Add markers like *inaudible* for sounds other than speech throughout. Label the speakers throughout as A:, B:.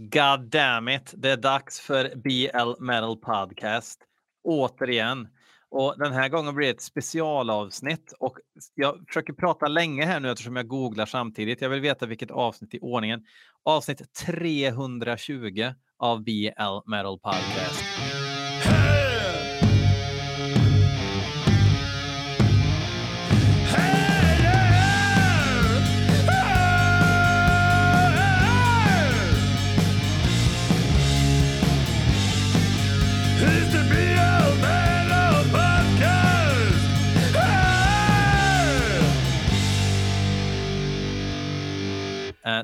A: God damn it, det är dags för BL Metal Podcast. Återigen. Och den här gången blir det ett specialavsnitt och jag försöker prata länge här nu eftersom jag googlar samtidigt. Jag vill veta vilket avsnitt i ordningen. Avsnitt 320 av BL Metal Podcast.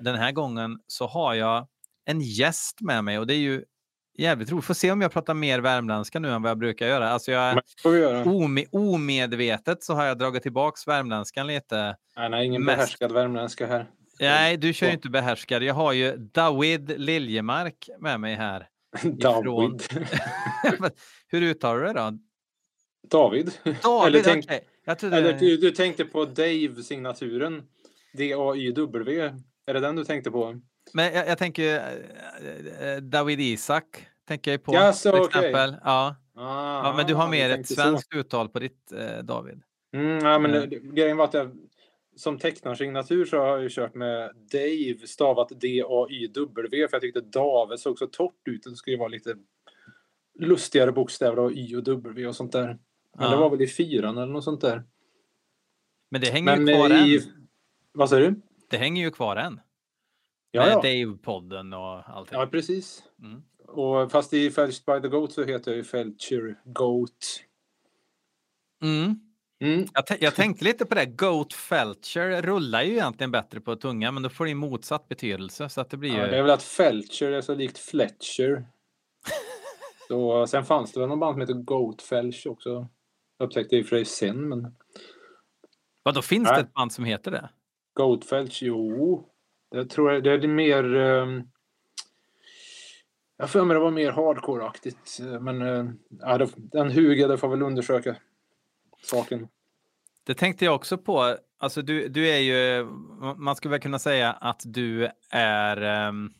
A: Den här gången så har jag en gäst med mig och det är ju jävligt roligt. Får se om jag pratar mer värmländska nu än vad jag brukar göra. Alltså jag,
B: göra.
A: ome, omedvetet så har jag dragit tillbaks värmländskan lite.
B: Nej, nej, ingen
A: Mest-
B: behärskad värmländska här.
A: Nej, du kör ju inte behärskad. Jag har ju David Liljemark med mig här. *laughs*
B: David. *laughs*
A: Hur uttalar du det då?
B: David.
A: David,
B: Eller tänk-.
A: Jag trodde...
B: Eller du, du tänkte på Dave-signaturen. D-A-Y-W. Är det den du tänkte på?
A: Men jag, jag tänker eh, eh, David Isak tänker jag på.
B: Jaså,
A: till exempel. Ja.
B: Ah,
A: ja, men du har
B: du
A: mer ett
B: tänkte så.
A: svenskt uttal på ditt eh, David.
B: Mm, ja, men
A: Eh.
B: det, grejen var att jag som tecknarsignatur så har jag kört med Dave stavat D-A-Y-W för jag tyckte Dave såg så torrt ut. Det skulle vara lite lustigare bokstäver och Y och W och sånt där. Men
A: Ja.
B: det var väl i fyran eller något sånt där.
A: Men det hänger
B: Men
A: ju kvar
B: i...
A: än.
B: Vad säger du?
A: Det hänger ju kvar än.
B: Ja, ja.
A: Dave-podden och allting.
B: ja precis.
A: Mm.
B: Och fast i Felched by the Goat så heter jag ju Felcher Goat.
A: Mm.
B: Mm.
A: Jag, jag tänkte lite på det. Goat Felcher rullar ju egentligen bättre på tungan, men då får det ju motsatt betydelse. Så att det blir ju...
B: Ja, det är väl att Felcher är så likt Fletcher. *laughs* så, sen fanns det väl någon band som heter Goat Felch också. Upptäckte jag i och för sig sen, men
A: Vadå, finns
B: Nej.
A: det ett band som heter det?
B: Goat Felch, jo. Jag tror det är mer... Um, jag för mig det var mer hardcore-aktigt. eh, Men uh, ja, det- den hugade får väl undersöka saken.
A: Det tänkte jag också på. Alltså du, du är ju, man skulle väl kunna säga att du är ehm,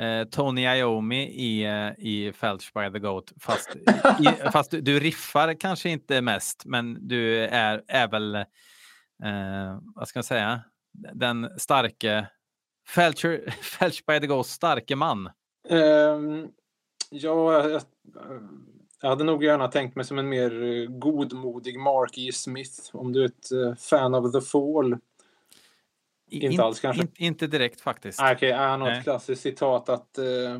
A: eh, Tony Iommi i, eh, i Felch by the Goat. Fast, i, *laughs* fast du, du riffar kanske inte mest, men du är, är väl, eh, vad ska jag säga, den starke Felcher, Felch by the Goat starke man.
B: Ehm, ja, jag, jag hade nog gärna tänkt mig som en mer godmodig Mark E. Smith. Om du är ett eh, fan av The Fall. Inte alls kanske.
A: in- inte direkt faktiskt.
B: Ah, Okej, han har ett klassiskt citat att eh,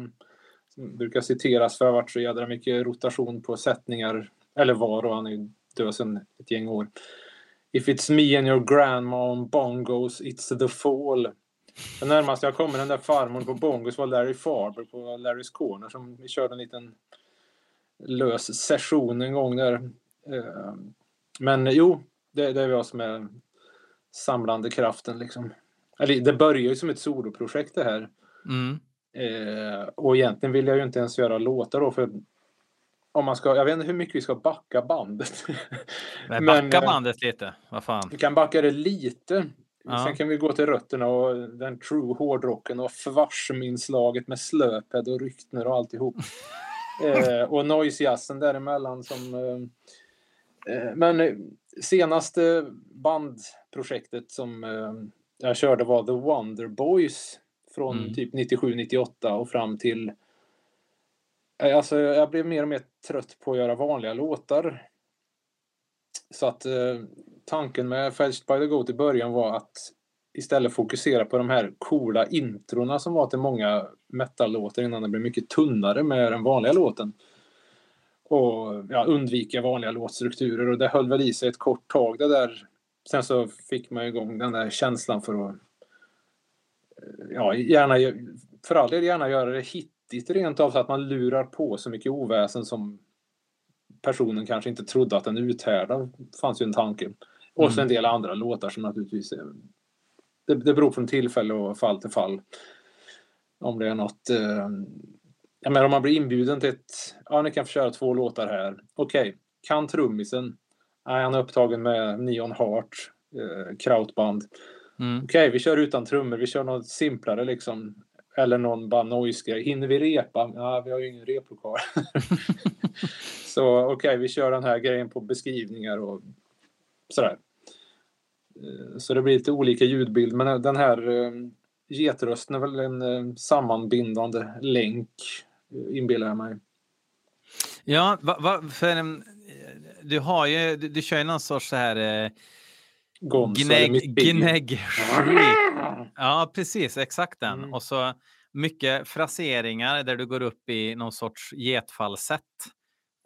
B: brukar citeras för varit så jädra mycket rotation på sättningar. Eller var och han är ju död sedan ett gäng år. If it's me and your grandma on bongos, it's the fall. Det närmaste jag kommer den där farmor på bongos var Larry Farber på Larry's Corner som vi körde en liten lös session en gång där. Eh, Men jo, det, det är jag som är samlande kraften liksom. Eller det börjar ju som ett soloprojekt det här.
A: Mm.
B: Eh, och egentligen vill jag ju inte ens göra låtar då för om man ska, jag vet inte hur mycket vi ska backa bandet. *laughs*
A: Men
B: Men,
A: backa
B: eh,
A: bandet lite, vad fan.
B: Vi kan backa det lite.
A: Ja.
B: Sen kan vi gå till rötterna och den true hårdrocken och Fvarsm-inslaget med Slöped och Ryktner och alltihop. *laughs* eh, och noise-jazzen däremellan som... Eh, eh, men eh, senaste bandprojektet som eh, jag körde var The Wonder Boys från
A: Mm.
B: typ 97-98 och fram till... Eh, alltså jag blev mer och mer trött på att göra vanliga låtar. Så att eh, tanken med Fetched by the Goat i början var att istället fokusera på de här coola introna som var till många metal-låtar innan det blev mycket tunnare med den vanliga låten. Och ja, undvika vanliga låtstrukturer och det höll väl i sig ett kort tag det där. Sen så fick man igång den där känslan för att eh, ja, gärna, för all del gärna göra det hit hittigt rent av så att man lurar på så mycket oväsen som personen kanske inte trodde att den uthärdade. fanns ju en tanke. Och så en del andra låtar som naturligtvis är, det, det beror från tillfälle och fall till fall. Om det är något eh, jag menar om man blir inbjuden till ett, ja ni kan få köra två låtar här. Okej, kan trummisen? Nej, han är upptagen med Neon Heart, eh, krautband.
A: Mm.
B: Okej, vi kör utan trummor, vi kör något simplare liksom. Eller någon bara Hinner vi repa? Ja, vi har ju ingen replokal. *laughs* så okej, okay, vi kör den här grejen på beskrivningar och sådär. Eh, så det blir lite olika ljudbild, men den här eh, getrösten är väl en eh, sammanbindande länk, inbillar jag mig.
A: Ja, va, va, för du har ju, du, du kör ju någon sorts så här eh, gnägg, gnägg *laughs* Ja, precis, exakt den. Mm. Och så mycket fraseringar där du går upp i någon sorts getfalsett.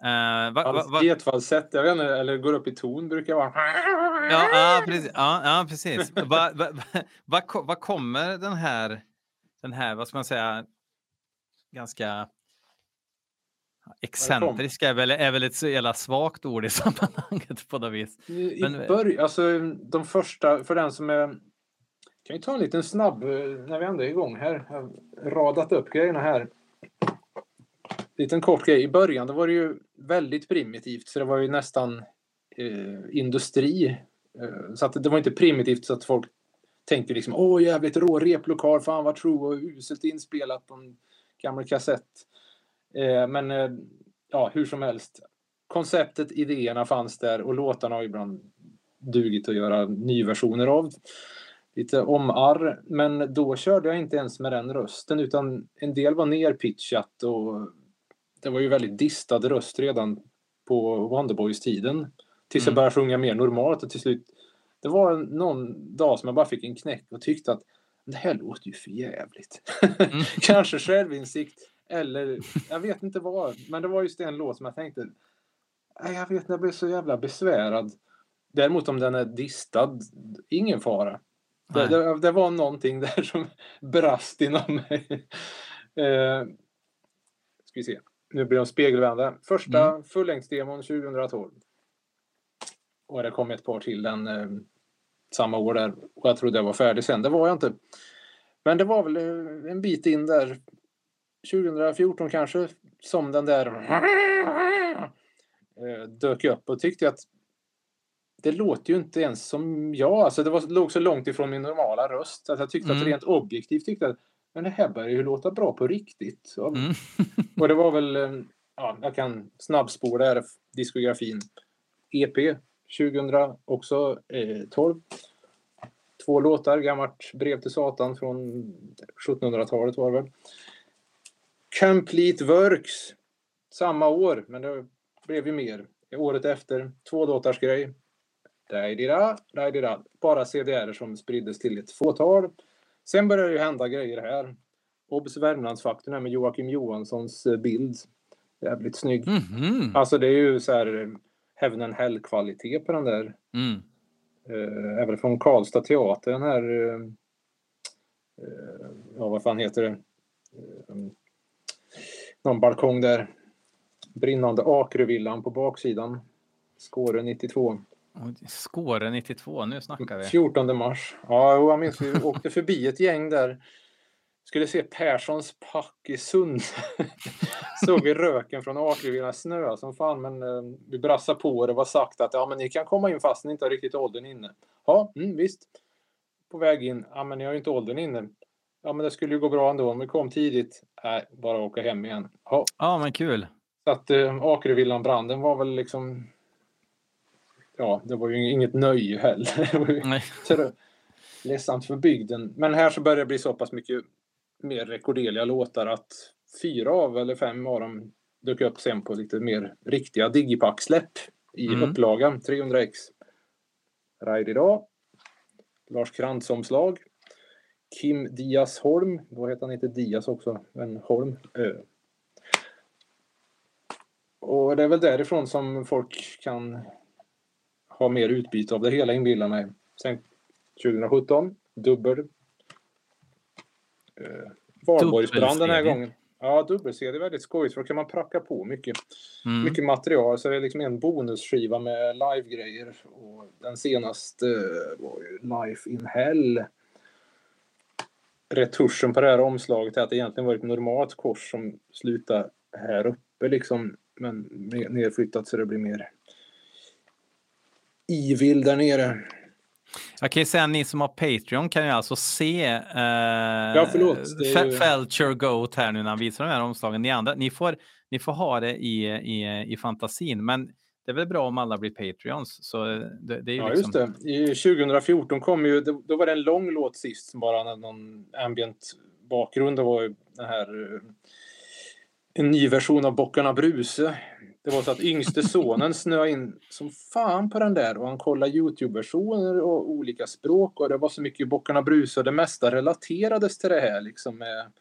B: Uh, va, va, va, Getfalsett, jag vet inte, eller går upp i ton brukar vara.
A: Ja, ja precis. Ja, ja, precis. Vad va, va, va, kommer den här, den här, vad ska man säga, ganska excentriska är väl, är väl ett så jävla svagt ord i *laughs* sammanhanget på något vis.
B: I, Men, i början, alltså de första, för den som är kan ju ta en liten snabb, eh, när vi ändå är igång här. Jag har radat upp grejerna här liten kort grej. I början då var det ju väldigt primitivt, så det var ju nästan eh, industri. Eh, så att det var inte primitivt så att folk tänkte liksom åh jävligt rå replokal, fan vad true och uselt inspelat på en gammal kassett. Eh, men eh, ja, hur som helst. Konceptet, idéerna fanns där och låtarna har ibland dugit att göra nyversioner av. Lite omarr, men då körde jag inte ens med den rösten utan en del var nerpitchat och det var ju väldigt distad röst redan på Wonderboys-tiden. Tills mm. jag började sjunga mer normalt och till slut det var någon dag som jag bara fick en knäck och tyckte att det här låter ju för jävligt. Mm. *laughs* Kanske självinsikt eller jag vet inte vad. Men det var just en låt som jag tänkte jag vet jag blev så jävla besvärad. Däremot om den är distad, ingen fara. Det, det, det, var någonting *laughs* där som brast inom mig. Eh, ska vi se nu blir de spegelvända. Första mm. fullängdsdemon 2012. Och det kom ett par till den eh, samma år där. Och jag trodde jag var färdig sen. Det var jag inte. Men det var väl eh, en bit in där. 2014 kanske. Som den där eh, dök upp och tyckte att det låter ju inte ens som jag. Alltså det var, låg så långt ifrån min normala röst. Att jag tyckte mm. att rent objektivt tyckte att men det här börjar ju låta bra på riktigt. Mm. *laughs* och det var väl, eh, ja, jag kan snabbspåra här diskografin. EP 2000 också, eh, 12. Två låtar, gammalt brev till Satan från 1700-talet var det väl. Complete Works, samma år, men det blev ju mer. Året efter, två låtars grej. Bara CDR som spriddes till ett fåtal. Sen började det hända grejer här. Obs Värmlandsfaktorn med Joakim Johanssons eh, bild. Jävligt snygg. Mm -hmm. Alltså det är ju så här eh, Heaven and Hell kvalitet på den där. Mm. Uh, även från Karlstad teater den här uh, uh, ja vad fan heter det? Uh, någon balkong där. Brinnande Akrevillan på baksidan. Skåre 92.
A: Skåre 92, nu snackar vi.
B: 14 mars. Ja, jag minns vi åkte förbi ett gäng där. Skulle se Perssons pack i Sund. *laughs* Såg vi röken från Akrevillan snö som fan, men eh, vi brassade på och det var sagt att ja, men ni kan komma in fast ni inte har riktigt åldern inne. Ja, mm, visst. På väg in. Ja, men ni har ju inte åldern inne. Ja, men det skulle ju gå bra ändå om vi kom tidigt. Nej, bara åka hem igen.
A: Ja, ja men kul.
B: Så att eh, Akrevillan-branden var väl liksom ja, det var ju inget nöje heller. *laughs* Nej. ledsamt för bygden. Men här så börjar det bli så pass mycket mer rekorderliga låtar att fyra av eller fem av dem dök upp sen på lite mer riktiga digipack-släpp i mm. upplagan 300x. Ride idag. Lars Krantz-omslag. Kim Diaz Holm. Då heter han inte Diaz också, men Holm. Och det är väl därifrån som folk kan ha mer utbyte av det hela inbillar mig. Sen 2017, dubbel. Eh, Valborgsbrand den här gången. Ja, dubbel-CD är väldigt skojigt för då kan man pracka på mycket, mm. mycket material. Så det är liksom en bonusskiva med live-grejer. Och den senaste var ju Life in Hell. Retuschen på det här omslaget är att det egentligen var ett normalt kors som slutar här uppe liksom. Men nedflyttat så det blir mer evil där nere.
A: Jag kan ju säga att ni som har Patreon kan ju alltså se eh,
B: ja,
A: ju... Felcher Goat här nu när han visar de här omslagen. Ni andra, ni får, ni får ha det i, i, i fantasin, men det är väl bra om alla blir Patreons. Så det, det är
B: ja,
A: liksom...
B: just det. I 2014 kom ju, då var det en lång låt sist som bara någon ambient bakgrund. Det var ju den här, eh, en ny version av Bockarna Bruse. Det var så att yngste *laughs* sonen snöade in som fan på den där och han kollade Youtube-versioner och olika språk och det var så mycket Bockarna Bruse och det mesta relaterades till det här liksom med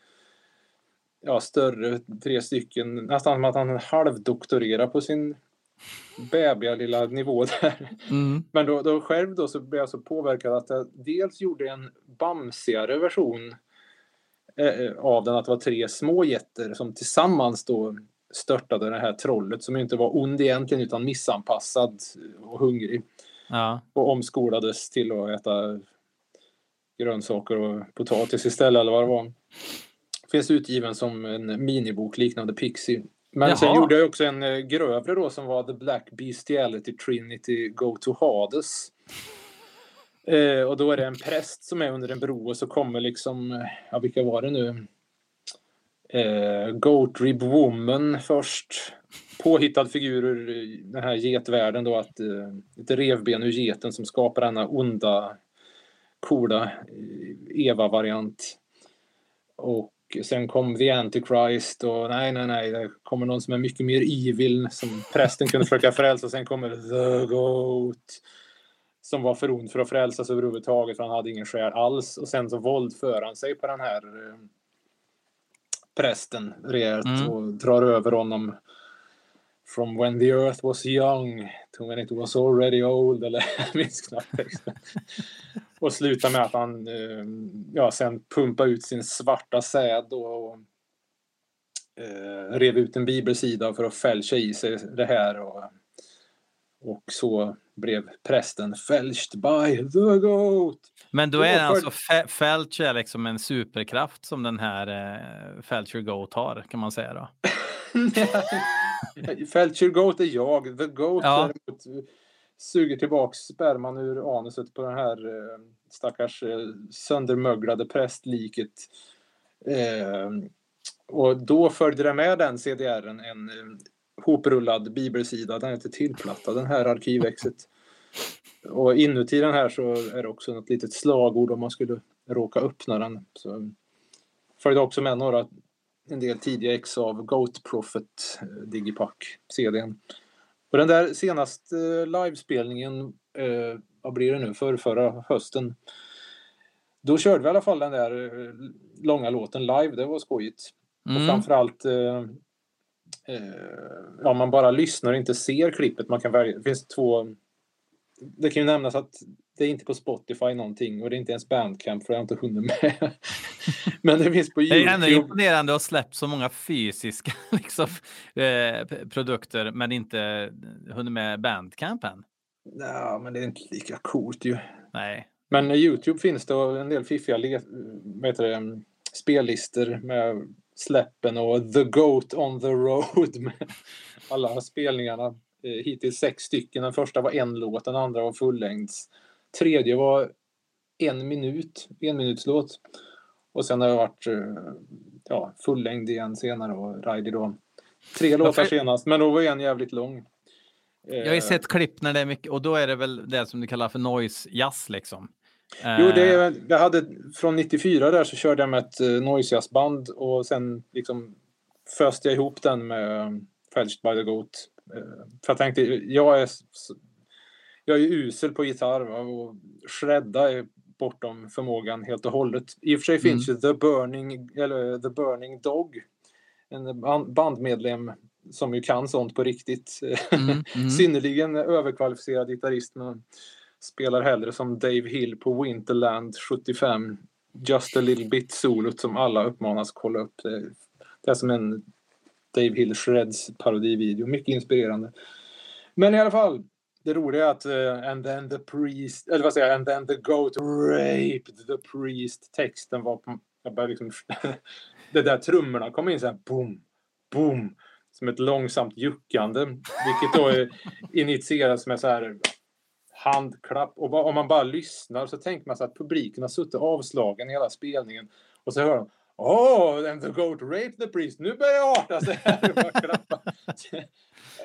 B: ja, större, tre stycken, nästan som att han halvdoktorerade på sin bäbiga lilla nivå där. Mm. Men då, då själv då så blev jag så påverkad att jag dels gjorde en bamsigare version eh, av den, att det var tre små jätter som tillsammans då störtade det här trollet som inte var ond egentligen utan missanpassad och hungrig. Ja. Och omskolades till att äta grönsaker och potatis istället eller vad det var. Finns utgiven som en minibok liknande Pixie. Men Jaha. sen gjorde jag också en eh, grövre då som var The Black Bestiality Trinity Go to Hades. Eh, och då är det en präst som är under en bro och så kommer liksom, eh, ja vilka var det nu? Eh, Goat Rib Woman först. Påhittad figur ur den här getvärlden då att eh, ett revben ur geten som skapar denna onda coola eh, Eva-variant. Och sen kom The Antichrist och nej, nej, nej, det kommer någon som är mycket mer evil som prästen kunde försöka frälsa. Sen kommer The Goat som var för ond för att frälsas överhuvudtaget för han hade ingen själ alls. Och sen så våldför han sig på den här eh, prästen rejält mm. och drar över honom From when the earth was young to when it was already old eller *laughs* jag minns knappt texten. Och slutar med att han eh, ja, sen pumpar ut sin svarta säd och eh, rev ut en bibelsida för att fälscha i sig det här och, och så blev prästen fälscht by the goat.
A: Men då är det alltså Felch är liksom en superkraft som den här eh, Felcher Goat har kan man säga då? *laughs*
B: Felcher Goat är jag, The Goat ja. däremot suger tillbaks sperman ur anuset på den här eh, stackars eh, söndermöglade prästliket. Eh, och då följde det med den CDRen en eh, hoprullad bibelsida, den är inte tillplattad, den här arkivexet. Och inuti den här så är det också något litet slagord om man skulle råka öppna den. Så följde också med några, en del tidiga ex av Goat Prophet eh, Digipack CDn. Och den där senaste eh, livespelningen, eh, vad blir det nu, för förra hösten. Då körde vi i alla fall den där eh, långa låten live, det var skojigt. Mm. Och framförallt eh, eh, om man bara lyssnar och inte ser klippet, man kan välja, det finns två det kan ju nämnas att det är inte på Spotify någonting och det är inte ens Bandcamp för jag har inte hunnit med. *laughs* Men det finns på YouTube.
A: Det är ändå imponerande att ha släppt så många fysiska *laughs* liksom, eh, produkter men inte hunnit med Bandcamp än.
B: Ja, men det är inte lika coolt ju.
A: Nej.
B: Men Youtube finns det en del fiffiga det, spellistor med släppen och The Goat on the Road med alla spelningarna. Eh, hittills sex stycken. Den första var en låt, den andra var fullängds. Tredje var en minut, en minutslåt. Och sen har det varit eh, ja, fullängd igen senare och Raidi då. Tre låtar senast, men då var en jävligt lång.
A: Jag har ju sett klipp när det är mycket och då är det väl det som du kallar för noise jazz liksom.
B: Jo, det är, jag hade från 94 där så körde jag med ett noise jazzband och sen liksom föste jag ihop den med Fälshed by the Goat för jag tänkte, jag är, jag är usel på gitarr va? och shredda är bortom förmågan helt och hållet. I och för sig mm. finns ju The Burning, eller The Burning Dog, en bandmedlem som ju kan sånt på riktigt. Mm, *laughs* mm. Synnerligen överkvalificerad gitarrist men spelar hellre som Dave Hill på Winterland 75 Just a little bit solot som alla uppmanas kolla upp. Det är som en Dave Hill Shreds parodivideo. Mycket inspirerande. Men i alla fall, det roliga är att uh, and then the priest, eller vad säger jag, and then the goat raped the priest. Texten var på, jag började liksom, *laughs* det där trummorna kom in så här boom, boom, som ett långsamt juckande. Vilket då *laughs* initieras med så här handklapp. Och bara, om man bara lyssnar så tänker man sig att publiken har suttit avslagen i hela spelningen. Och så hör de Oh, and the goat raped the priest. Nu börjar jag arta sig *laughs*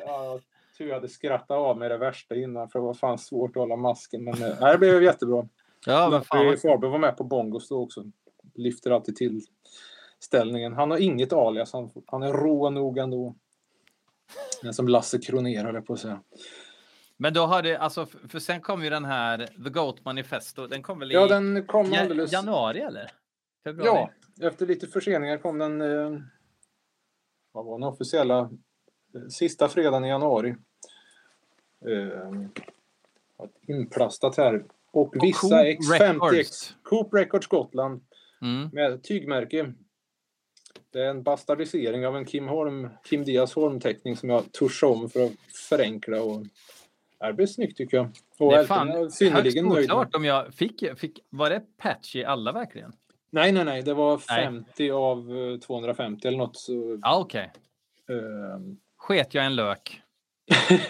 B: ja, tur jag hade skrattat av mig det värsta innan för det var fan svårt att hålla masken. Men eh, nej, det blev jättebra.
A: Ja, men fan.
B: Faber var med på bongos då också. Lyfter alltid till ställningen. Han har inget alias. Han, han är rå nog ändå. Den som Lasse Kronér höll jag på att säga.
A: Men då har det, alltså, för för sen kom ju den här The Goat Manifesto. Den kom väl i
B: Ja, den kom
A: ja-
B: alldeles...
A: januari eller? Februari?
B: Ja, efter lite förseningar kom den... Eh, vad var den officiella? Eh, sista fredagen i januari. Eh, inplastat här. Och vissa
A: Coop
B: X, 50 X.
A: Records.
B: Coop Records Gotland.
A: Mm.
B: med tygmärke. Det är en bastardisering av en Kim, Holm, Kim Diaz Holm-teckning som jag tuschade om för att förenkla. Och... Det blir snyggt tycker jag. Och
A: Det är fan
B: synnerligen
A: högst oklart om jag fick, fick... Var det patch i alla verkligen?
B: Nej, nej, nej. Det var
A: Nej.
B: 50 av eh, 250 eller något. Så,
A: Ja, okej.
B: eh,
A: Sket jag en lök.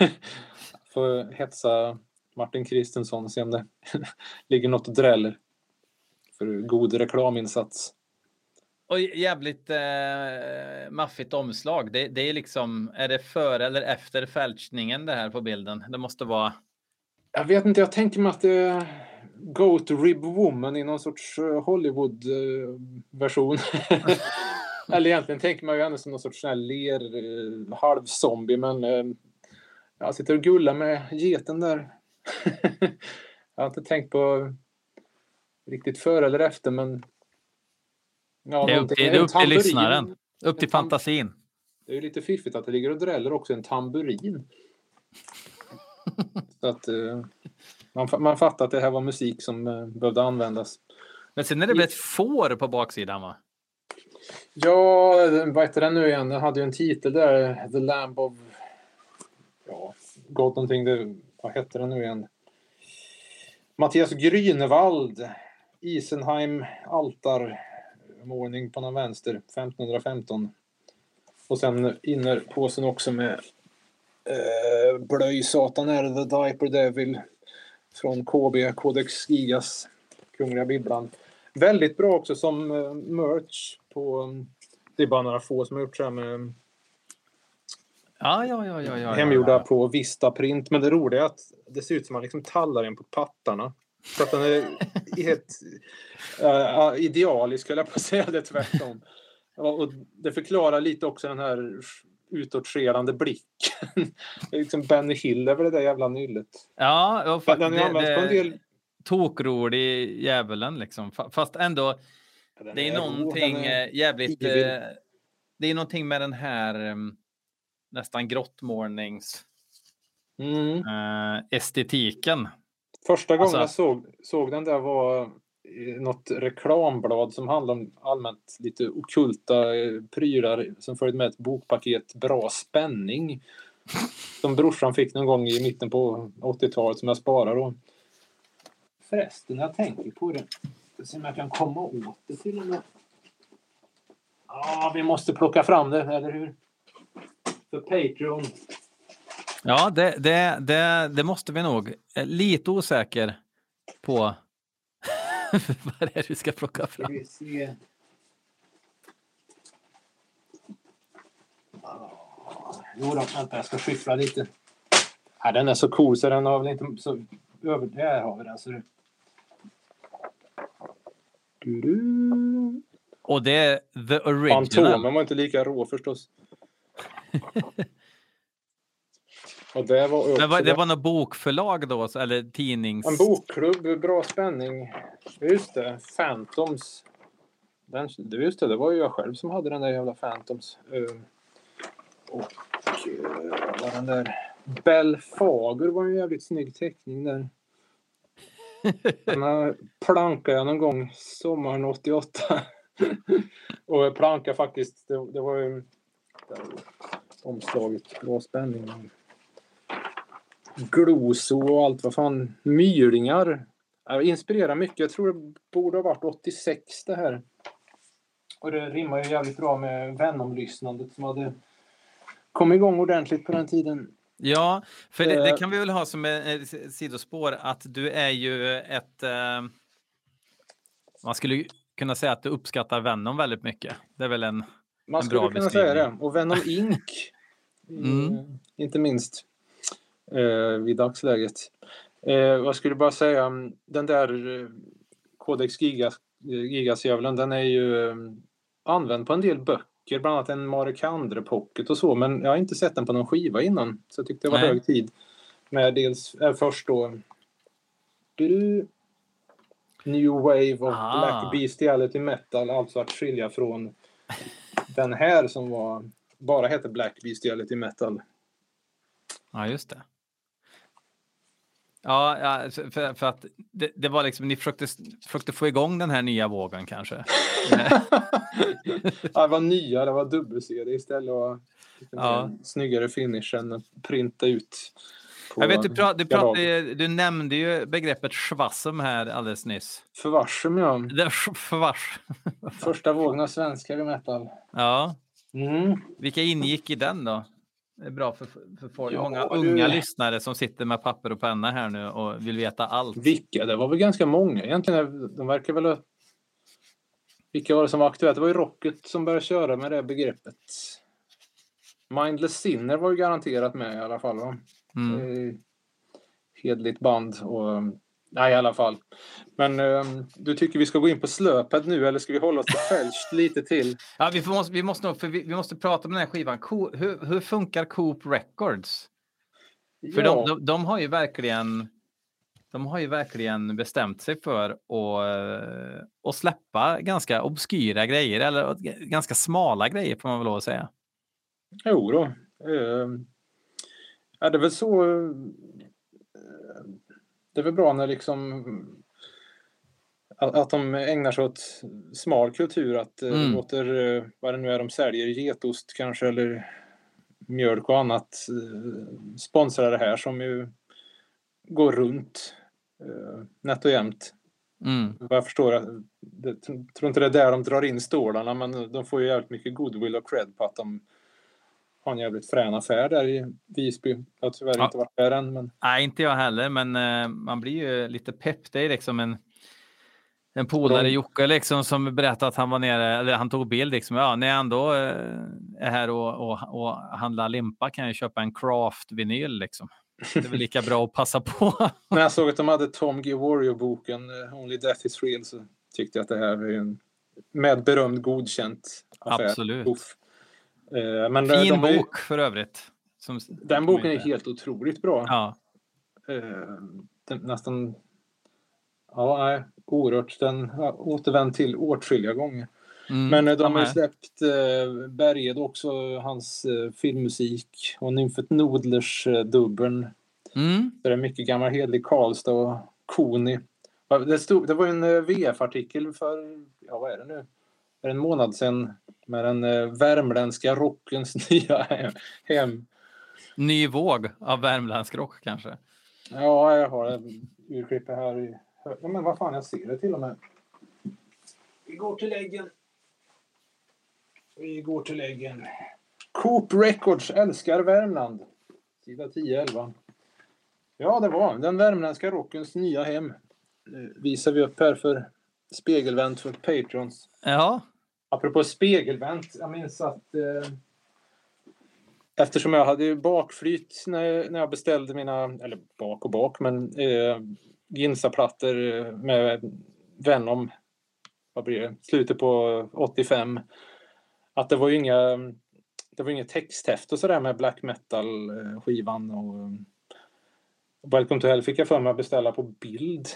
A: *laughs*
B: får hetsa Martin Kristensson och se om det *laughs* ligger något och dräller. För god reklaminsats.
A: Och jävligt eh, maffigt omslag. Det, det är liksom, är det före eller efter fältningen det här på bilden? Det måste vara.
B: Jag vet inte, jag tänker mig att det är Goat Rib Woman i någon sorts eh, Hollywood-version. *laughs* *laughs* Eller egentligen tänker man ju henne som någon sorts sån här ler, eh, halvzombie, men eh, jag sitter och gullar med geten där. *laughs* jag har inte tänkt på riktigt före eller efter, men... Ja,
A: Det är upp till, det är upp till lyssnaren. Upp till fantasin.
B: Det är ju lite fiffigt att det ligger och dräller också en tamburin. *laughs* Så att eh, man, man fattar att det här var musik som eh, behövde användas.
A: Men sen är det väl ett får på baksidan va?
B: Ja, vad heter den nu igen? Den hade ju en titel där. The Lamb of... Ja, gott någonting. Det, vad hette den nu igen? Mattias Grünewald. Isenheim altar. Målning på den vänster. 1515. Och sen innerpåsen också med eh, Blöj Satan är The Diaper Devil. Från KB, Codex Gigas. Kungliga Bibblan. Väldigt bra också som eh, merch på... um, Det är bara några få som har gjort så här med
A: Ja, ja, ja, ja, ja.
B: hemgjorda
A: ja.
B: på Vista Print. Men det roliga är att det ser ut som att man liksom tallar den på pattarna. Så att den är *laughs* helt uh, idealisk, höll jag på att säga. Det är tvärtom. Ja, och det förklarar lite också den här utåtskärande blicken. Det är liksom Benny Hill över det där jävla nyllet.
A: Ja, ja fa-
B: Den har
A: det,
B: använts på en del...
A: tokrolig djävulen liksom. Fa- Fast ändå,
B: Ja,
A: det är
B: rå,
A: någonting
B: är-
A: eh, jävligt... Eh, det är någonting med den här em, nästan grottmålnings
B: Mm.
A: eh, estetiken.
B: Första gången
A: Alltså-
B: jag såg, såg den där var något reklamblad som handlade om allmänt lite okulta eh, prylar som följde med ett bokpaket Bra spänning. *laughs* Som brorsan fick någon gång i mitten på 80-talet som jag sparar då. Förresten, jag tänker på det. Se om jag kan komma åt det till och med. Ja, vi måste plocka fram det, eller hur? För Patreon.
A: Ja, det, det, det, det måste vi nog. Lite osäker på *laughs* vad det är du ska plocka fram.
B: vi se. Ah, Jo då, vänta jag ska skyffla lite. Ja, den är så cool så den har väl inte så... Över, där har vi den. Så det... Du-du.
A: Och det är the original.
B: Fantomen var inte lika rå förstås. Och det var *laughs*
A: Men vad-
B: också
A: det var något bokförlag då, så- eller tidnings...
B: En bokklubb, bra spänning. Just det, Phantoms. Den, det- just det, det var ju jag själv som hade den där jävla Phantoms. Eh, och uh, var den där Belfager var ju en jävligt snygg teckning där. Den här plankade jag någon gång sommaren 88. *laughs* och jag plankade faktiskt, det, det var ju omslaget, bra spänning. Gloso och allt vad fan. Myringar. Jag inspirerar mycket. Jag tror det borde ha varit 86 det här. Och det rimmar ju jävligt bra med Venom-lyssnandet som hade kommit igång ordentligt på den tiden.
A: Ja, för det, det, kan vi väl ha som ett sidospår att du är ju ett... Eh, man skulle kunna säga att du uppskattar Venom väldigt mycket. Det är väl en,
B: man
A: en bra
B: skulle kunna säga det. Och Venom Inc. *laughs* mm. eh, inte minst eh, vid dagsläget. Eh, jag skulle bara säga, den där eh, Codex Gigas, Gigas-djävulen, den är ju eh, använd på en del böcker, bland annat en Marek Andre Pocket och så, men jag har inte sett den på någon skiva innan. Så jag tyckte det var Nej. hög tid. Med dels, äh, först då New Wave of ah. Black Bestiality Metal, alltså att skilja från den här som var, bara hette Black Bestiality Metal.
A: Ja, just det. Ja, ja för, för att det, det, var liksom, ni försökte, försökte få igång den här nya vågen kanske? *laughs*
B: ja, det var nya, det var dubbel-CD istället och ja. snyggare finish än att printa ut.
A: Jag vet, du, pra, du, pratade, du nämnde ju begreppet schwassum här alldeles nyss.
B: Förvarsum, ja.
A: Det, förvars.
B: Första vågen av svenskar i metal.
A: Ja. Mm. Vilka ingick i den då? Det är bra för, för folk. Ja, många unga du... lyssnare som sitter med papper och penna här nu och vill veta allt.
B: Vilka? Det var väl ganska många egentligen. De verkar väl Vilka var det som var aktuellt? Det var ju Rocket som började köra med det begreppet. Mindless Sinner var ju garanterat med i alla fall. Va? Mm. Hedligt band och Nej, i alla fall. Men um, du tycker vi ska gå in på Slöpad nu eller ska vi hålla oss till Fälst *laughs* lite till?
A: Ja, vi, får, vi, måste, för vi, vi, måste prata om den här skivan. Co hur, hur funkar Coop Records? För ja. de, de, de, har ju verkligen de har ju verkligen bestämt sig för att, att släppa ganska obskyra grejer eller ganska smala grejer får man väl lov att säga.
B: Jo då. Uh, är det väl så det är väl bra när liksom att, att de ägnar sig åt smal kultur, att eh, mm. låter, eh, vad det nu är de säljer, getost kanske eller mjölk och annat, eh, sponsra det här som ju går runt nätt och jämnt. Mm. Jag förstår, jag tror inte det är där de drar in stålarna men de får ju jävligt mycket goodwill och cred på att de har en jävligt frän affär där i Visby. Jag har tyvärr ja. inte varit där än. Men...
A: Nej, inte jag heller, men uh, man blir ju lite pepp. Det är liksom en, en polare, Jocke, liksom, som berättade att han var nere, eller han tog bild. Liksom, ja, när jag ändå uh, är här och, och, och handlar limpa kan jag köpa en craft-vinyl. Liksom. Det är väl lika bra att passa på. *laughs*
B: när jag såg att de hade Tom G. Warrior-boken uh, Only Death is Real så tyckte jag att det här är en med berömd godkänt affär.
A: Absolut. Uff.
B: Eh,
A: men fin de, bok för övrigt.
B: Som, den boken är helt otroligt bra. Ja. Eh, nästan... Ja, nej, oerhört. Den har återvänt till åtskilliga gånger. Mm, men eh, de har ju släppt eh, Berged också, hans eh, filmmusik och Nymfet Nodlers eh, dubbeln. Mm. Det är mycket gammal hederlig Karlstad och Koni. Det, stod, det var en VF-artikel för, ja vad är det nu, för en månad sedan med den eh, värmländska rockens *laughs* nya hem.
A: Ny våg av värmländsk rock kanske?
B: Ja, jag har en urklipp här. I, ja, men vad fan, jag ser det till och med. Vi går till läggen. Vi går till läggen. Coop Records älskar Värmland. Sida 10-11. Ja, det var den värmländska rockens nya hem. visar vi upp här för spegelvänt för Patrons.
A: Ja.
B: Apropå spegelvänt, jag minns att eh, eftersom jag hade bakflyt när, när jag beställde mina, eller bak och bak, men eh, Ginsa-plattor eh, med Venom, vad blir det, slutet på 85. Att det var ju inga, det var inget texthäfte och sådär med black metal-skivan och eh, Welcome to Hell fick jag för mig att beställa på bild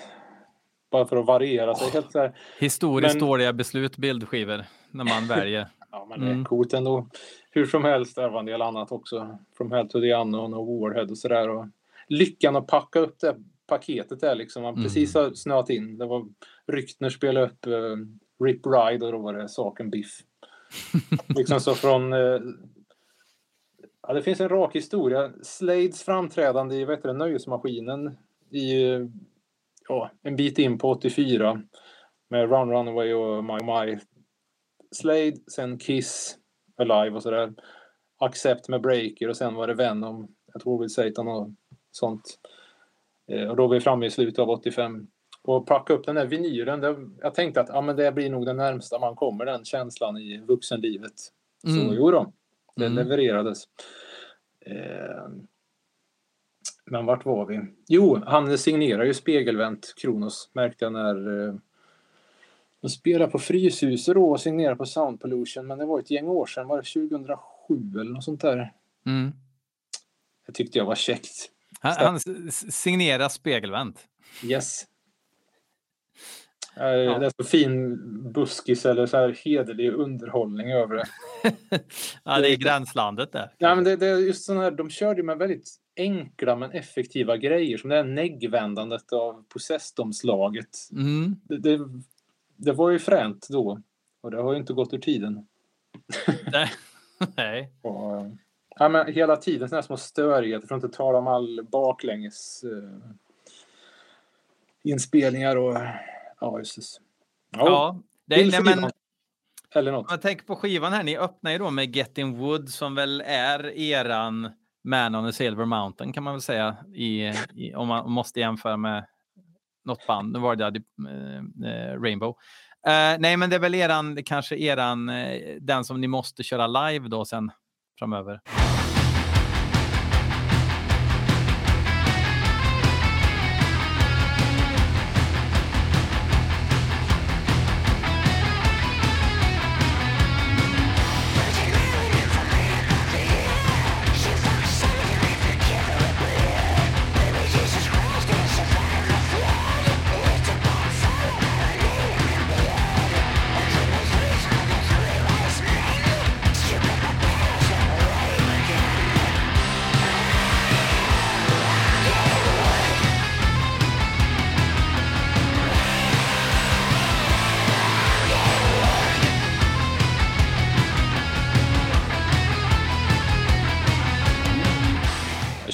B: bara för att variera sig. Helt så
A: Historiskt men, dåliga beslut, bildskivor, när man väljer. *laughs*
B: ja, men det är mm. coolt ändå. Hur som helst, det var en del annat också. From Hell to the Unknown och Warhead och sådär. Lyckan att packa upp det paketet där liksom. Man mm. precis har snöat in. Det var Ryktner spelade upp uh, Rip Ride och då var det Saken Biff. *laughs* liksom så från... Uh, ja, det finns en rak historia. Slades framträdande i vet du, Nöjesmaskinen i ja, en bit in på 84 med Run Runaway och My My. Slade, sen Kiss, Alive och sådär. Accept med Breaker och sen var det Venom jag tror väl Satan och sånt. Eh, och då var vi framme i slutet av 85. Och packa upp den där vinylen, det, jag tänkte att ja, men det blir nog det närmsta man kommer den känslan i vuxenlivet. Så
A: Mm.
B: jo då, det
A: Mm.
B: levererades. Eh, men vart var vi? Jo, han signerar ju spegelvänt Kronos märkte jag när eh, de spelade på Fryshuset då och signerade på Sound Pollution men det var ett gäng år sedan, var det 2007 eller något sånt där?
A: Mm.
B: Det tyckte jag var käckt.
A: Han, han signerar spegelvänt.
B: Yes. Eh, Det är så fin buskis eller så här hederlig underhållning över det. *laughs*
A: ja, det är gränslandet där.
B: Ja, men det, det är just sån här, de körde ju med väldigt enkla men effektiva grejer som det här neggvändandet av possessdomslaget.
A: Mm.
B: Det, det, det var ju fränt då och det har ju inte gått ur tiden. *laughs*
A: Nej. Nej.
B: Och, ja, men hela tiden såna här små störigheter för att inte tala om all baklänges eh, inspelningar och ja, just det.
A: Ja, det,
B: till
A: nej, men.
B: Eller något.
A: jag tänker på skivan här, ni öppnar ju då med Get In Wood som väl är eran man on a Silver Mountain kan man väl säga i, i, om man måste jämföra med något band. Nu var det eh, eh, Rainbow. Eh, nej, men det är väl eran, kanske eran, eh, den som ni måste köra live då sen framöver.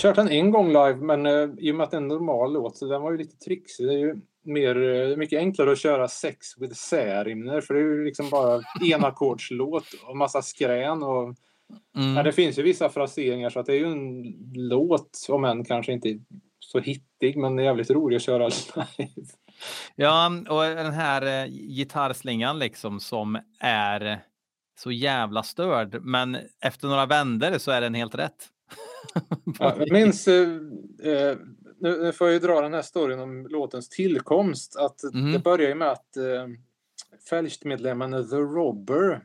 B: Kört den en gång live, men eh, i och med att det är en normal låt så den var ju lite trixig. Det är ju mer, eh, mycket enklare att köra Sex with särimner för det är ju liksom bara enackordslåt och massa skrän. Och,
A: Mm.
B: ja, det finns ju vissa fraseringar så att det är ju en låt, om än kanske inte så hittig, men det är jävligt rolig att köra *laughs* live.
A: Ja, och den här eh, gitarrslingan liksom som är så jävla störd. Men efter några vändor så är den helt rätt.
B: Ja, jag minns, eh, eh, nu, nu får jag ju dra den här storyn om låtens tillkomst. Att
A: Mhm.
B: Det börjar ju med att eh, Fältmedlemmen The Robber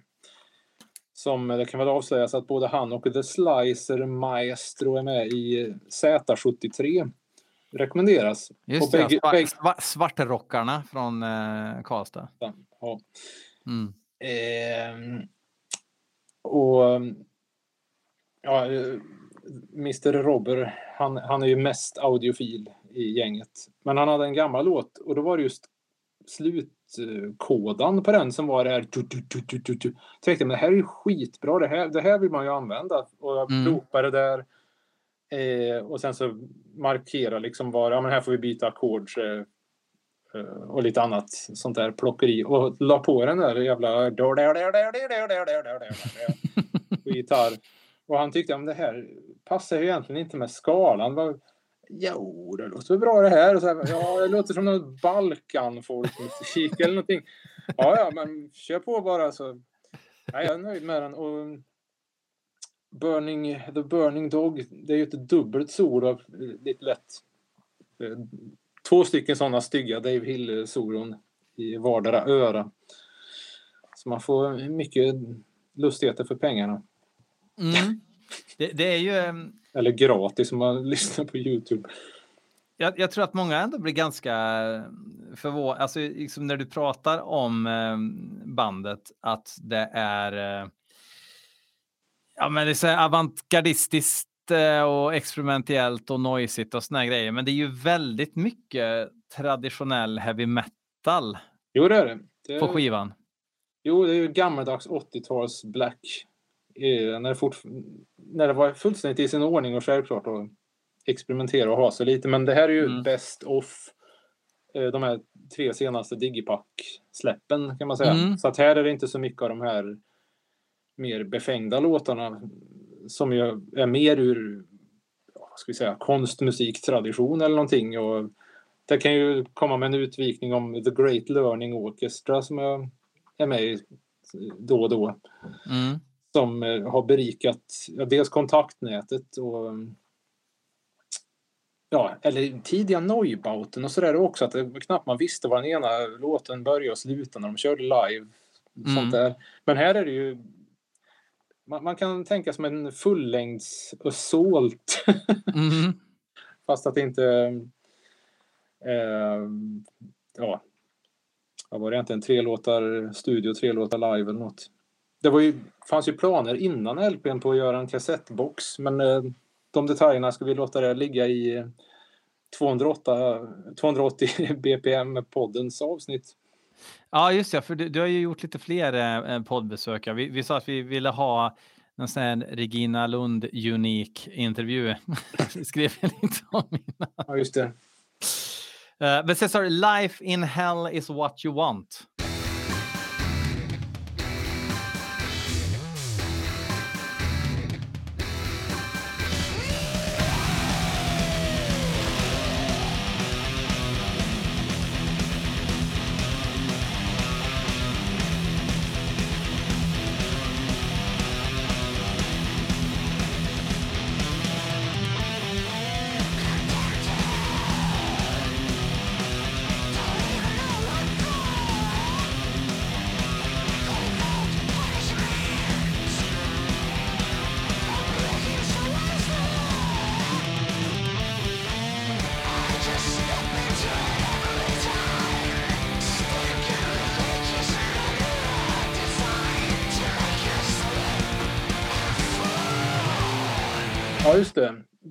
B: som det kan väl avslöjas att både han och The Slicer Maestro är med i eh, Z73. Rekommenderas.
A: Just det,
B: bägge-
A: sva- sva- svartrockarna från eh, Karlstad.
B: Ja.
A: Mm.
B: Ehm, och ja, eh, Mr Robber, han, han är ju mest audiofil i gänget. Men han hade en gammal låt och då var det just slutkådan på den som var det här. Du, du, du, du, du, du. Tänkte, men det här är ju skitbra. Det här, det här vill man ju använda. Och jag
A: Mm.
B: loopade där. Eh, och sen så markera liksom var, ja men här får vi byta ackord. eh, eh, och lite annat sånt där plockeri. Och la på den där jävla *laughs* *laughs* på gitarr. Och han tyckte att det här passar ju egentligen inte med skalan. Jo, det låter bra det här. Och så här ja, det låter som någon Balkan-folkmusik eller någonting. Ja, ja, men kör på bara. Så. Ja, jag är nöjd med den. Och Burning, The Burning Dog, det är ju ett dubbelt solo. Lite lätt. Eh, två stycken sådana stygga Dave Hill-solon i vardera öra. Så man får mycket lustigheter för pengarna.
A: Mm. Det, det är ju... ehm,
B: Eller gratis om man *laughs* lyssnar på Youtube.
A: Jag, jag tror att många ändå blir ganska förvånade, alltså liksom när du pratar om eh, bandet, att det är eh, ja, men det är avantgardistiskt eh, och experimentellt och noisigt och såna grejer. Men det är ju väldigt mycket traditionell heavy metal
B: Jo, det är det. det
A: på skivan.
B: Jo, det är ju gammaldags 80-tals black. När, det fort, när det var fullständigt i sin ordning och självklart att experimentera och ha sig lite. Men det här är ju
A: Mm.
B: best of eh, de här tre senaste Digipack-släppen kan man säga.
A: Mm.
B: Så att här är det inte så mycket av de här mer befängda låtarna som ju är mer ur ska vi säga, konstmusiktradition eller någonting. Och det kan ju komma med en utvikning om The Great Learning Orchestra som jag är med i då och då.
A: Mm.
B: Som eh, har berikat ja, dels kontaktnätet och ja, eller tidiga Neubauten och sådär också. Att det knappt man visste var den ena låten började och slutade när de körde live.
A: Mm.
B: Sånt där. Men här är det ju man, man kan tänka som en fullängds Assault. *laughs*
A: Mm.
B: Fast att det inte... Eh, ja, vad var det egentligen? Tre låtar studio, tre låtar live eller något. Det var ju, fanns ju planer innan LPn på att göra en kassettbox men eh, de detaljerna ska vi låta det ligga i 208, 280 BPM-poddens avsnitt.
A: Ja, just det. För du, du har ju gjort lite fler eh, poddbesök. Vi, vi sa att vi ville ha en sån här Regina Lund unik intervju. *laughs* skrev jag lite om innan.
B: Ja, just det.
A: Uh, men sen sa du Life in hell is what you want.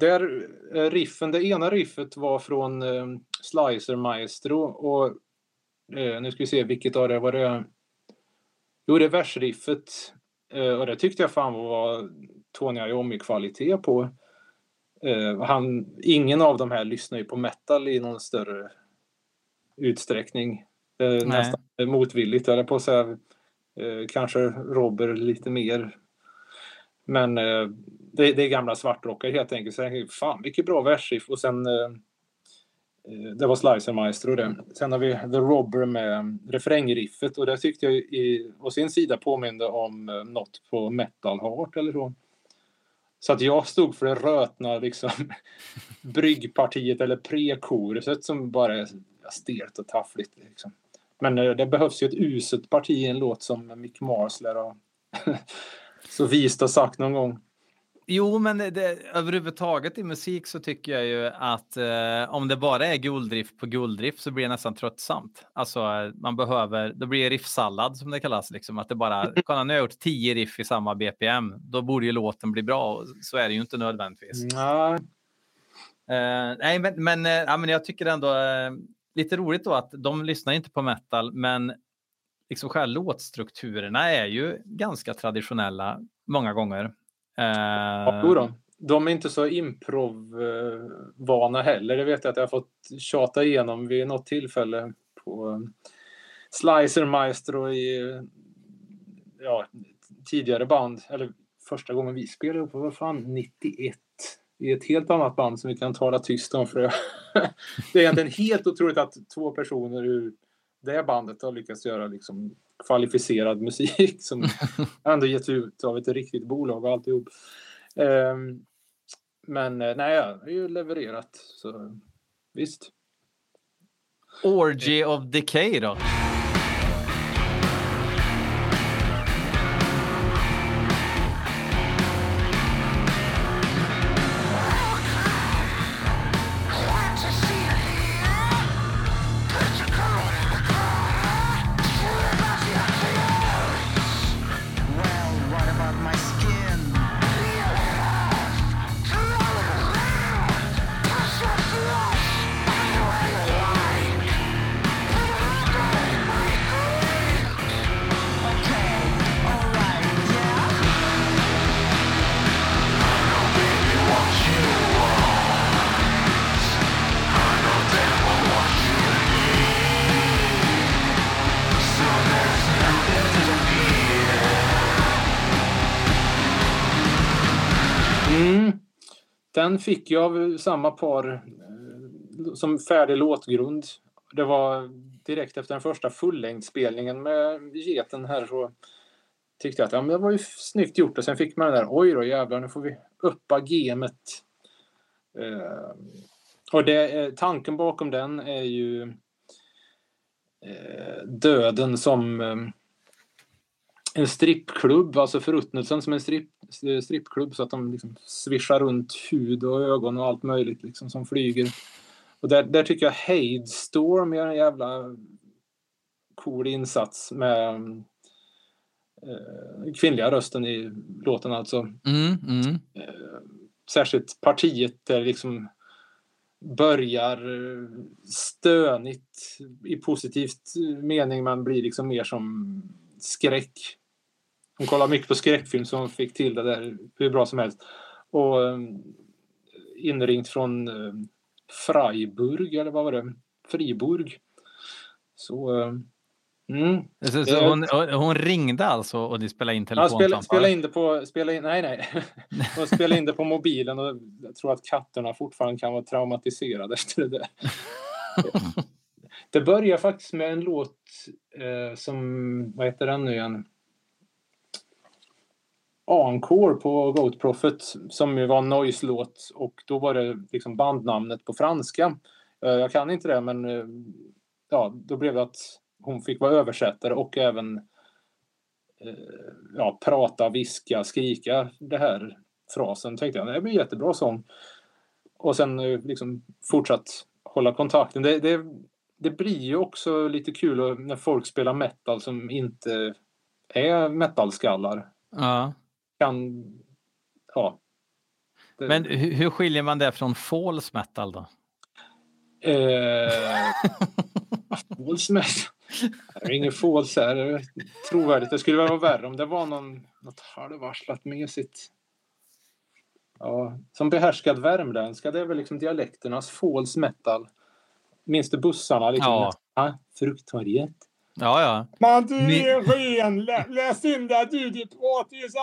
B: Där eh, riffen, det ena riffet var från eh, Slicer Maestro och eh, nu ska vi se vilket av det var det. Jo, det är versriffet eh, och det tyckte jag fan var Tony Iommi-kvalitet på. Eh, han, ingen av de här lyssnar ju på metal i någon större utsträckning. Eh, nästan motvilligt, eller på säga. Eh, kanske Robert lite mer. Men det, det är gamla svartrockare, helt enkelt. Så jag, fan vilket bra versriff. Och sen eh, eh, det var Slicer Maestro det. Sen har vi The Robber med eh, refrängriffet och det tyckte jag i, å sin sida påminde om eh, något på Metal Heart eller så. Så att jag stod för det rötna liksom *laughs* bryggpartiet eller prekoruset som bara är stelt och taffligt. Liksom. Men eh, det behövs ju ett uset parti i en låt som Mick Mars lär ha *laughs* så vist har sagt någon gång.
A: Jo, men det, överhuvudtaget i musik så tycker jag ju att eh, om det bara är guldriff på guldriff så blir det nästan tröttsamt. Alltså man behöver, då blir det riffsallad som det kallas, liksom att det bara, *laughs* kolla nu har jag gjort tio riff i samma BPM, då borde ju låten bli bra och så är det ju inte nödvändigtvis.
B: Nej.
A: Eh, nej, men, men, eh, ja, men jag tycker ändå eh, lite roligt då att de lyssnar inte på metal, men liksom själva låtstrukturerna är ju ganska traditionella många gånger. Eh,
B: Ja, då. De är inte så improvvana heller. Det vet jag att jag har fått tjata igenom vid något tillfälle på eh, Slicer Maestro i eh, ja, tidigare band. Eller första gången vi spelade på, vad fan, 91. I ett helt annat band som vi kan tala tyst om. För det, *laughs* det är egentligen helt otroligt att två personer ur det bandet har lyckats göra liksom kvalificerad musik som *laughs* ändå getts ut av ett riktigt bolag och alltihop. Um, men eh, nej, jag har ju levererat. Så visst.
A: Orgy of Decay då?
B: Sen Den fick jag av samma par eh, som färdig låtgrund. Det var direkt efter den första fullängdsspelningen med geten här så tyckte jag att ja, men det var ju snyggt gjort och sen fick man den där oj då jävlar nu får vi uppa gemet. Eh, och det, eh, tanken bakom den är ju eh, döden som eh, en strippklubb, alltså förruttnelsen som en stripp, strippklubb så att de liksom svischar runt hud och ögon och allt möjligt liksom som flyger. Och där, där tycker jag Hadestorm gör en jävla cool insats med eh, kvinnliga rösten i låten alltså.
A: Mm, mm.
B: Särskilt partiet där liksom börjar eh, stönigt i positivt mening men blir liksom mer som skräck. Hon kollar mycket på skräckfilm så hon fick till det där hur bra som helst. Och eh, inringt från eh, Freiburg eller vad var det? Friburg. Så eh, mm.
A: Så, så hon, hon ringde alltså och ni spelade in
B: Ja,
A: telefonsamtal?
B: spela, spela in det på... Spela in, nej, nej. *laughs* De spelade in det på mobilen och jag tror att katterna fortfarande kan vara traumatiserade *laughs* efter det där. *laughs* Det börjar faktiskt med en låt eh, som... Vad heter den nu igen? Encore på Goat Prophet som ju var en noise-låt och då var det liksom bandnamnet på franska. Eh, jag kan inte det men eh, ja, då blev det att hon fick vara översättare och även eh, ja, prata, viska, skrika det här frasen. Tänkte jag, det blir jättebra sång. Och sen liksom fortsatt hålla kontakten. Det, det, det blir ju också lite kul när folk spelar metal som inte är metalskallar.
A: Ja.
B: Kan, ja. Det-
A: Men hur, skiljer man det från false metal då?
B: Eh, false metal. Det är ingen false här. Trovärdigt. Det skulle väl vara värre om det var någon, något halvvarslat mesigt. Ja, som behärskad värmländska, det är väl liksom dialekternas false metal. Minns du bussarna? Liksom,
A: Ja.
B: ja.
A: Ja, ja.
C: Men du
A: Ni-
C: är ren. Lä, läs in det du. Ditt pratar ju du.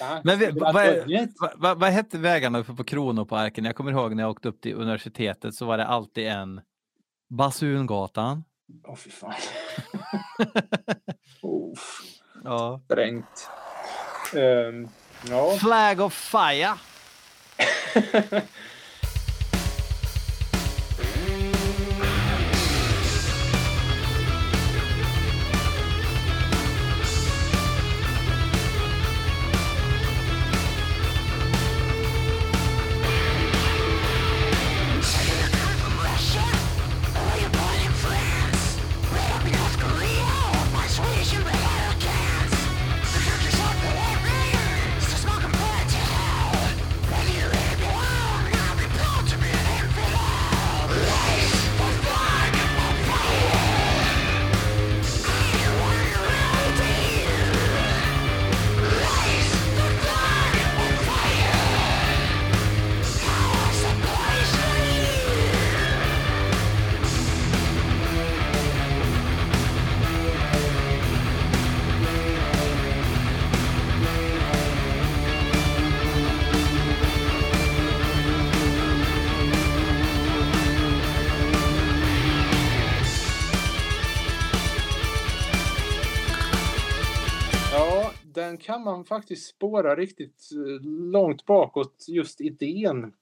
B: Ja,
A: Men vi- vad är-
B: Frukttorget.
A: Va, va, vad hette vägarna uppe på Kronoparken? Jag kommer ihåg när jag åkte upp till universitetet så var det alltid en Basungatan.
B: Åh, fy fan. *laughs* oh,
A: Ja.
B: strängt. Ehm, ja.
A: Flag of fire. *laughs*
B: den kan man faktiskt spåra riktigt eh, långt bakåt, just idén.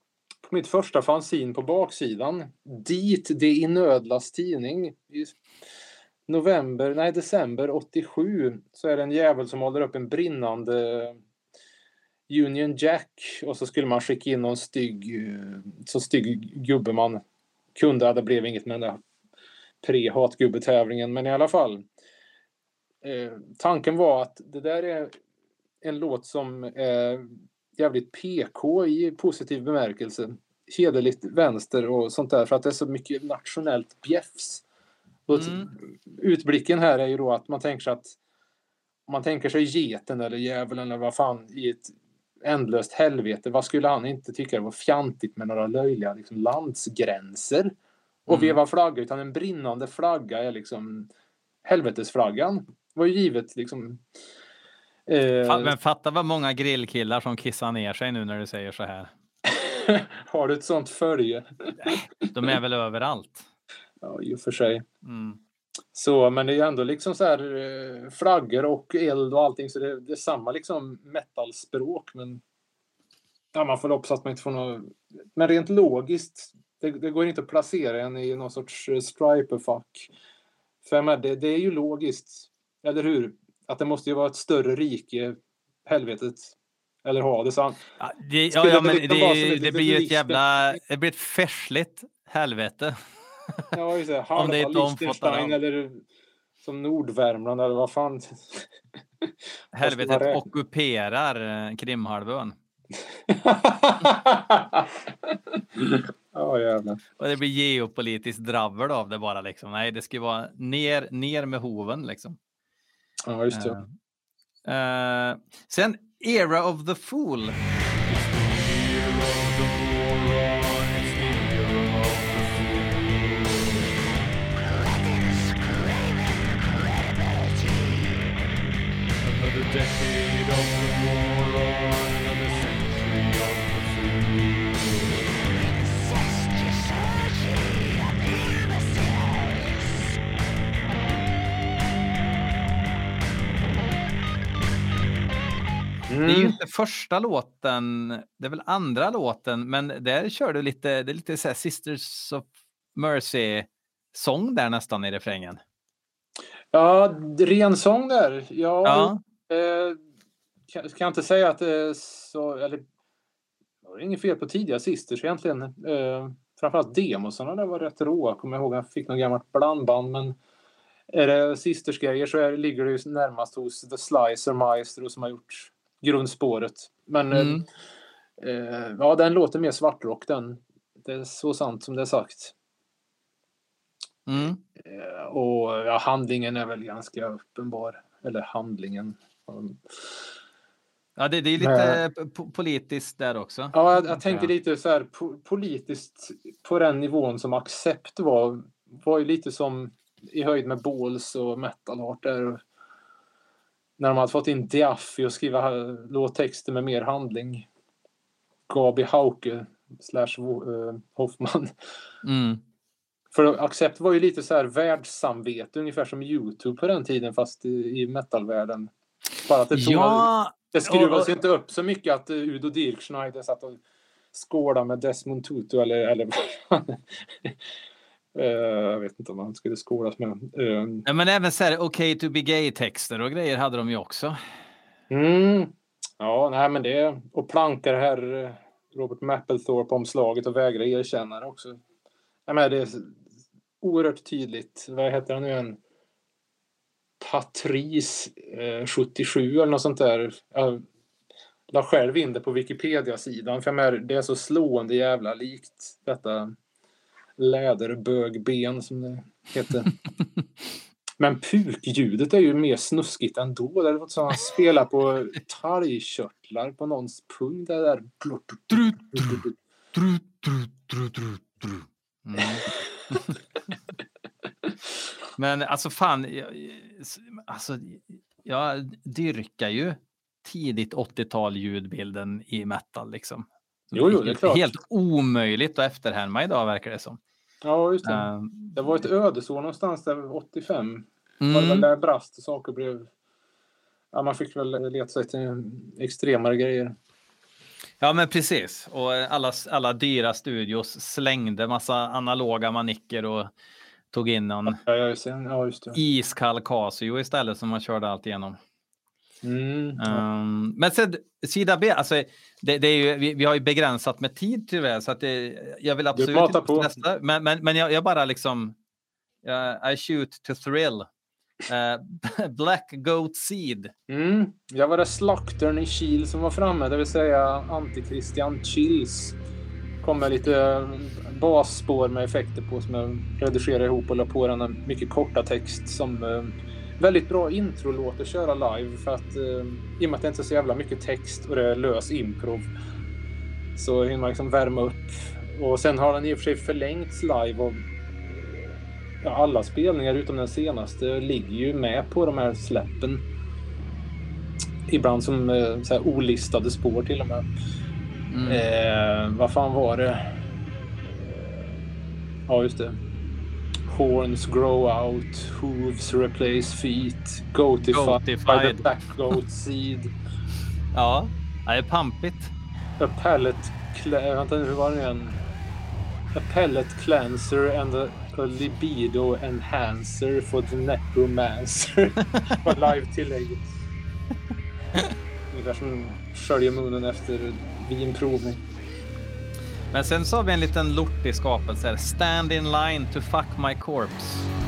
B: På mitt första fanzine på baksidan. Dit, det i Nödlas tidning. I november, nej december 87 så är det en jävel som håller upp en brinnande Union Jack och så skulle man skicka in någon stygg, eh, så stygg gubbe man kunde. Det blev inget med den där pre-hatgubbetävlingen, men i alla fall. Eh, tanken var att det där är en låt som är jävligt PK i positiv bemärkelse. Hederligt vänster och sånt där för att det är så mycket nationellt bjäfs.
A: Mm.
B: Utblicken här är ju då att man tänker sig att om man tänker sig geten eller djävulen eller vad fan i ett ändlöst helvete. Vad skulle han inte tycka det var fjantigt med några löjliga liksom, landsgränser och
A: Mm.
B: veva flagga utan en brinnande flagga är liksom helvetesflaggan. var ju givet liksom Eh,
A: Men fatta vad många grillkillar som kissar ner sig nu när du säger så här. *laughs*
B: har du ett sånt följe?
A: De är väl överallt.
B: Ja, i och för sig.
A: Mm.
B: Så, men det är ju ändå liksom så här eh, flaggor och eld och allting så det, det är samma liksom metalspråk men ja, man får hoppas att man inte får något men rent logiskt det, det går inte att placera en i någon sorts eh, striperfack. För jag det, det är ju logiskt, eller hur? Att det måste ju vara ett större rike, helvetet, eller Hades. Han-
A: Ja, det, ja, ja,
B: det
A: men blir ju ett jävla... Det blir ett färsligt helvete.
B: Ja, just det. *laughs*
A: Om det är ett
B: Liechtenstein eller som Nordvärmland eller vad fan. *laughs*
A: Helvetet ockuperar eh, Krimhalvön. *laughs*
B: Ja, jävlar.
A: Och det blir geopolitiskt dravel av det bara liksom. Nej, det ska vara ner, ner med hoven liksom.
B: Ja, just det.
A: Eh, sen Era of the Fool. Det är ju
B: Mm.
A: inte första låten, det är väl andra låten, men där kör du lite, det är lite så Sisters of Mercy-sång där nästan i refrängen.
B: Ja, ren sång där. Ja,
A: Ja,
B: Eh, kan, kan jag inte säga att det är så... Eller, det var inget fel på tidiga sisters egentligen. Eh, framförallt demosarna där var rätt råa. Kommer jag ihåg. Jag fick något gammalt blandband. Men är det sisters-grejer så är, ligger det ju närmast hos The Slicer Maestro som har gjort grundspåret. Men eh,
A: Mm.
B: eh, ja, den låter mer svartrock den. Det är så sant som det är sagt.
A: mm.
B: Eh, och ja, handlingen är väl ganska uppenbar. Eller handlingen. Um,
A: ja det, det är lite po- politiskt där också.
B: Ja, jag, jag tänker lite så här po politiskt på den nivån som Accept var. Var ju lite som i höjd med Balls och Metal Heart där. När de hade fått in Diaffi och skriva eh, låttexter med mer handling. Gabi Hauke slash eh, Hoffman.
A: Mm.
B: För Accept var ju lite så här världssamvete, ungefär som Youtube på den tiden fast i, i metalvärlden. Bara att det,
A: Ja,
B: det skruvades
A: och-
B: ju inte upp så mycket att uh, Udo Dirkschneider satt och skålade med Desmond Tutu eller... eller Eh, *laughs* jag vet inte om han skulle skålas med. Eh,
A: ja, men även så här OK to be gay-texter och grejer hade de ju också.
B: mm, ja, nej men det... Och plankar här eh, Robert Mapplethorpe omslaget och vägrar erkänna det också. Nej, men det är oerhört tydligt. Vad heter han nu igen? Patrice eh, 77 eller något sånt där. Jag la själv in det på Wikipedia-sidan för jag menar, det är så slående jävla likt detta läderbögben som det heter. Men pukljudet är ju mer snuskigt ändå. Det låter som att han spelar på talgkörtlar på någons pung. Det där.
A: Mm. Men alltså fan, jag, alltså, jag dyrkar ju tidigt 80-tal ljudbilden i metal liksom.
B: Jo, jo, det är
A: helt,
B: klart.
A: helt omöjligt att efterhärma idag verkar det som.
B: Ja, just det.
A: Ehm,
B: Det var ett ödesår någonstans där 85. Var det väl
A: mm,
B: där brast och saker blev... Ja, man fick väl leta sig till extremare grejer.
A: ja, men precis. Och alla, alla dyra studios slängde massa analoga manicker och tog in någon
B: Ja, ja, just. Ja, just
A: iskall Casio istället som man körde allt igenom.
B: Mm.
A: Um, men sen sida B, alltså det, det är ju, vi, vi har ju begränsat med tid tyvärr så att det, jag vill absolut inte
B: på.
A: nästa. Men, men, men jag, jag bara liksom, uh, I shoot to thrill. Uh, *laughs* Black Goat Seed.
B: Mm. Jag var det slaktern i Kil som var framme, det vill säga Anti-Christian Chills. Kom med lite basspår med effekter på som jag redigerade ihop och la på den en mycket korta text som eh, väldigt bra introlåt att köra live för att eh, i och med att det inte är så jävla mycket text och det är lös improv så hinner man liksom värma upp. Och sen har den i och för sig förlängts live och ja, alla spelningar utom den senaste ligger ju med på de här släppen. ibland som eh, så här, olistade spår till och med.
A: Mm.
B: Eh, vad fan var det? Ja, just det. Horns grow out, hooves replace feet, goatified,
A: Goatified.
B: by the black goat seed. *laughs*
A: Ja, det är pampigt.
B: A pallet... Cl- vänta nu, hur var det igen? A pellet cleanser and a, a libido enhancer for the necromancer. *laughs* var live-tillägget. Ungefär som sköljer munnen efter vinprovning.
A: Men sen så har vi en liten lortig skapelse här. Stand in line to fuck my corpse.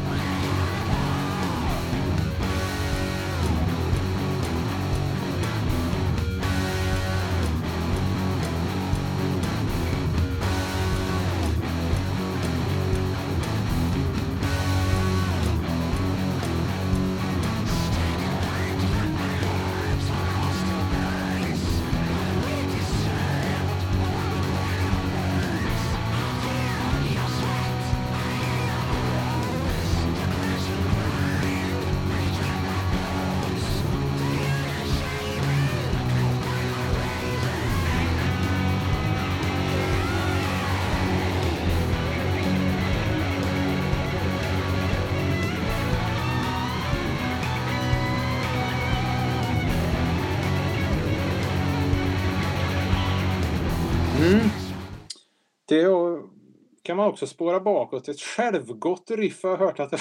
B: Man också spåra bakåt. Ett självgott riff har jag hört att det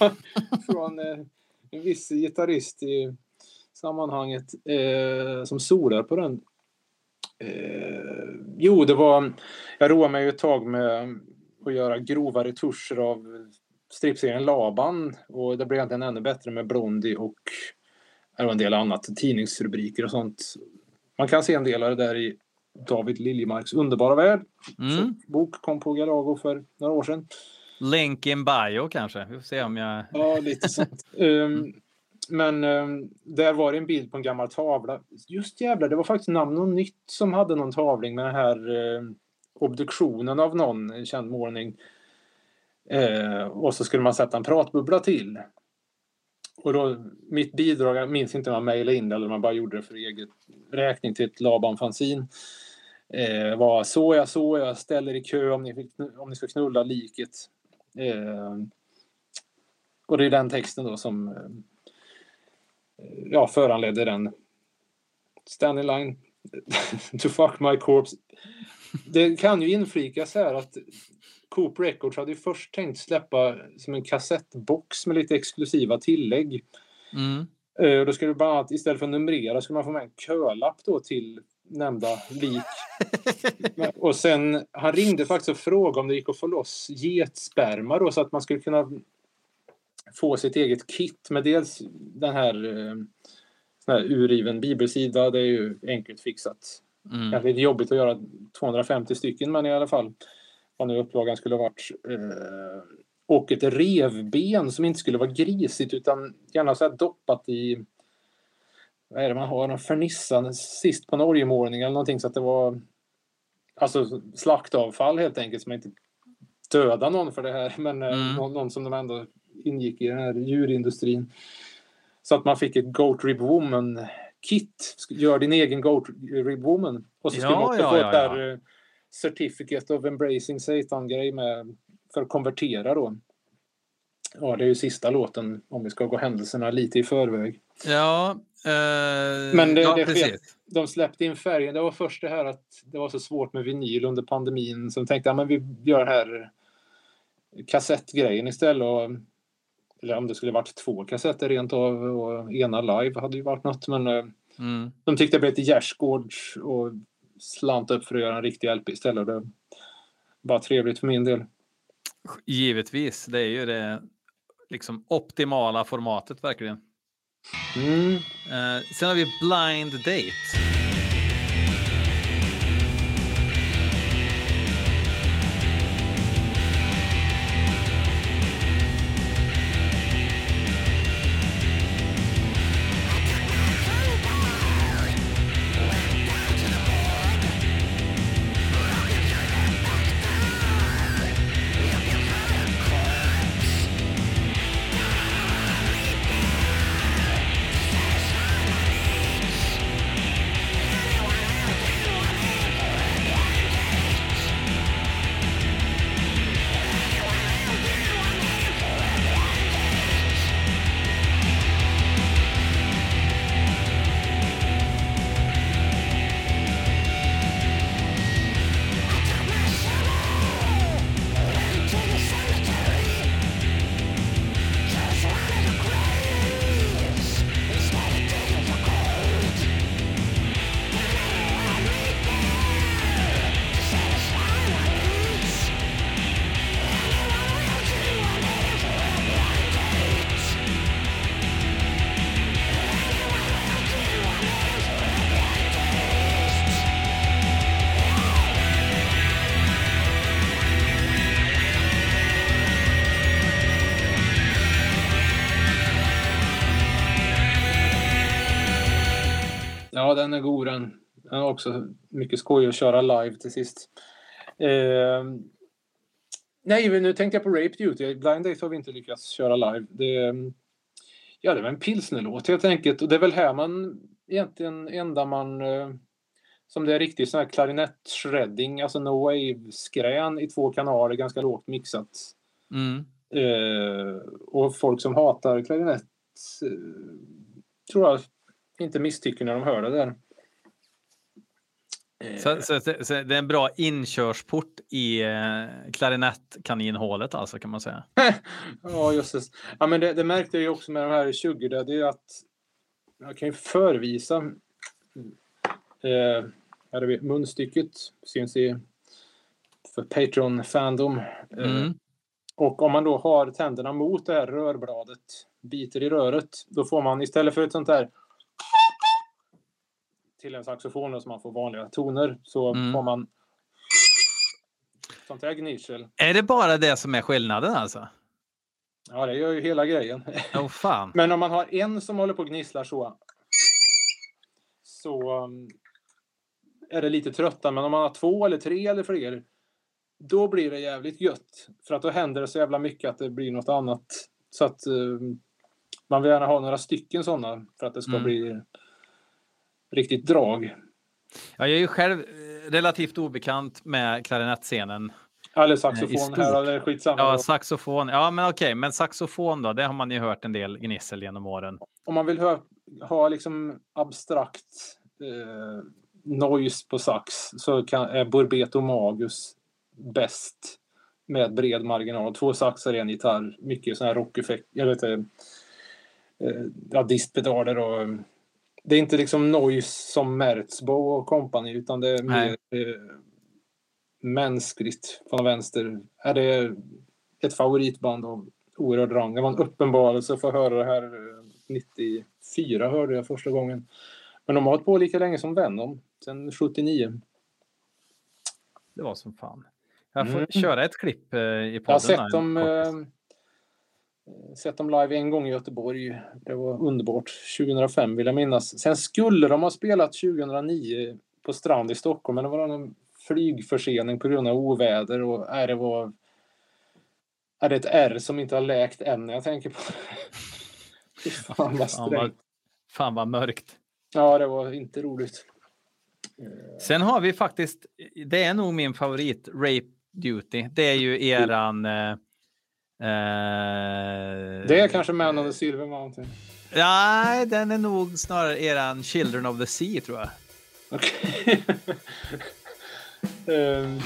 B: var *laughs* från eh, en viss gitarrist i sammanhanget eh, som solar på den. Eh, jo, det var... Jag roade mig ju ett tag med att göra grova retuscher av strippserien Laban och det blev egentligen ännu bättre med Blondie och en del annat, tidningsrubriker och sånt. Man kan se en del av det där i David Liljemarks underbara värld.
A: Mm.
B: Bok kom på Galago för några år sedan.
A: Link in bio kanske. Vi får se om jag...
B: Ja, lite sånt. *laughs* Ehm, men ehm, där var det en bild på en gammal tavla. Just jävlar, det var faktiskt namn och nytt som hade någon tavling med den här ehm, obduktionen av någon en känd målning. Eh, och så skulle man sätta en pratbubbla till. Och då, mitt bidrag, jag minns inte om man mejlade in det eller om man bara gjorde det för eget räkning till ett Laban fanzine. Eh, var så jag så jag ställer i kö om ni, fick, om ni ska knulla liket. Eh, och det är den texten då som eh, ja, föranledde den. Stand in line *laughs* to fuck my corpse. Det kan ju inflikas här att Coop Records hade ju först tänkt släppa som en kassettbox med lite exklusiva tillägg.
A: Mm.
B: Eh, och då skulle det bland annat istället för att numrera skulle man få med en kölapp då till nämnda lik. Och sen, han ringde faktiskt och frågade om det gick att få loss getsperma då så att man skulle kunna få sitt eget kit med dels den här, eh, sån här urriven bibelsida, det är ju enkelt fixat.
A: Mm.
B: Kanske lite jobbigt att göra 250 stycken men i alla fall vad nu upplagan skulle ha varit. Eh, och ett revben som inte skulle vara grisigt utan gärna så här doppat i vad är det man har, en fernissa sist på en oljemålning eller någonting så att det var alltså slaktavfall helt enkelt som inte döda någon för det här *laughs* men eh,
A: Mm.
B: någon, någon som de ändå ingick i den här djurindustrin. Så att man fick ett Goat Rib Woman kit. Gör din egen Goat Rib Woman. Och så skulle
A: Ja,
B: man också
A: ja,
B: få
A: ja,
B: ett där eh, Certificate of Embracing Satan-grej med för att konvertera då. Ja, det är ju sista låten om vi ska gå händelserna lite i förväg.
A: Ja, eh,
B: Men det-
A: ja,
B: det
A: precis.
B: De släppte in färgen. Det var först det här att det var så svårt med vinyl under pandemin. Så de tänkte att ja, men vi gör här kassettgrejen istället. Och, eller om det skulle varit två kassetter rent av och ena live hade ju varit något. Men eh,
A: Mm.
B: de tyckte det blev lite gärdsgårds och slant upp för att göra en riktig LP istället. Det var trevligt för min del.
A: Givetvis, det är ju det liksom optimala formatet verkligen.
B: Mm.
A: Eh, sen har vi Blind Date.
B: Också mycket skoj att köra live till sist. Eh, nej, nu tänkte jag på Rape Duty. Blind Date har vi inte lyckats köra live. Det, ja, det var en pilsnerlåt helt enkelt. Och det är väl här man egentligen enda man eh, som det är riktigt sån här klarinett-shredding, alltså no wave-skrän i två kanaler, ganska lågt mixat.
A: Mm.
B: Eh, och folk som hatar klarinett eh, tror jag inte misstycker när de hör det där. Eh,
A: Så, så, så, så det är en bra inkörsport i eh, klarinett-kaninhålet alltså kan man säga. *laughs*
B: Ja, just det. Ja, men det, det märkte jag ju också med de här 20 där, det är ju att jag kan ju förvisa eh, här är vi, munstycket syns i för Patreon Fandom. Eh,
A: Mm.
B: Och om man då har tänderna mot det här rörbladet, biter i röret, då får man istället för ett sånt där till en saxofon så man får vanliga toner, så
A: Mm.
B: får man sånt här gnissel.
A: Är det bara det som är skillnaden alltså?
B: Ja, det gör ju hela grejen.
A: Åh fan. *laughs*
B: Men om man har en som håller på och gnisslar så så um, är det lite trötta. Men om man har två eller tre eller fler då blir det jävligt gött. För att då händer det så jävla mycket att det blir något annat. Så att um, man vill gärna ha några stycken sådana för att det ska
A: Mm.
B: bli riktigt drag.
A: Ja, jag är ju själv eh, relativt obekant med klarinettscenen.
B: Eller
A: I
B: saxofon här, eller skitsamma.
A: Ja, saxofon. Ja, men okej, men saxofon då? Det har man ju hört en del gnissel genom åren.
B: om man vill hö- ha liksom abstrakt eh, noise på sax så kan, är Burbeto Magus bäst med bred marginal. Två saxar, en gitarr, mycket sån här rockeffekt, jag vet inte, eh, ja, distpedaler och det är inte liksom noise som Merzbow och company utan det är mer eh, mänskligt från vänster. Är det ett favoritband av oerhörd rang. Det var en uppenbarelse att få höra det här eh, 94 hörde jag första gången. Men de har hållit på lika länge som Venom, sedan 79.
A: Det var som fan. Jag får
B: Mm.
A: köra ett klipp eh, i podden.
B: Jag har sett dem, eh, sett dem live en gång i Göteborg. Det var underbart. 2005 vill jag minnas. Sen skulle de ha spelat 2009 på Strand i Stockholm, men det var en flygförsening på grund av oväder och är det var är det ett R som inte har läkt än när jag tänker på *laughs* det. Fan vad strängt.
A: fan vad mörkt.
B: Ja, det var inte roligt.
A: Sen har vi faktiskt, det är nog min favorit, Rape Duty. Det är ju eran... Eh, eh,
B: Det är kanske Man on the Silver Mountain.
A: Nej, den är nog snarare eran Children of the Sea tror jag.
B: Okej. *laughs* Ehm, ehm,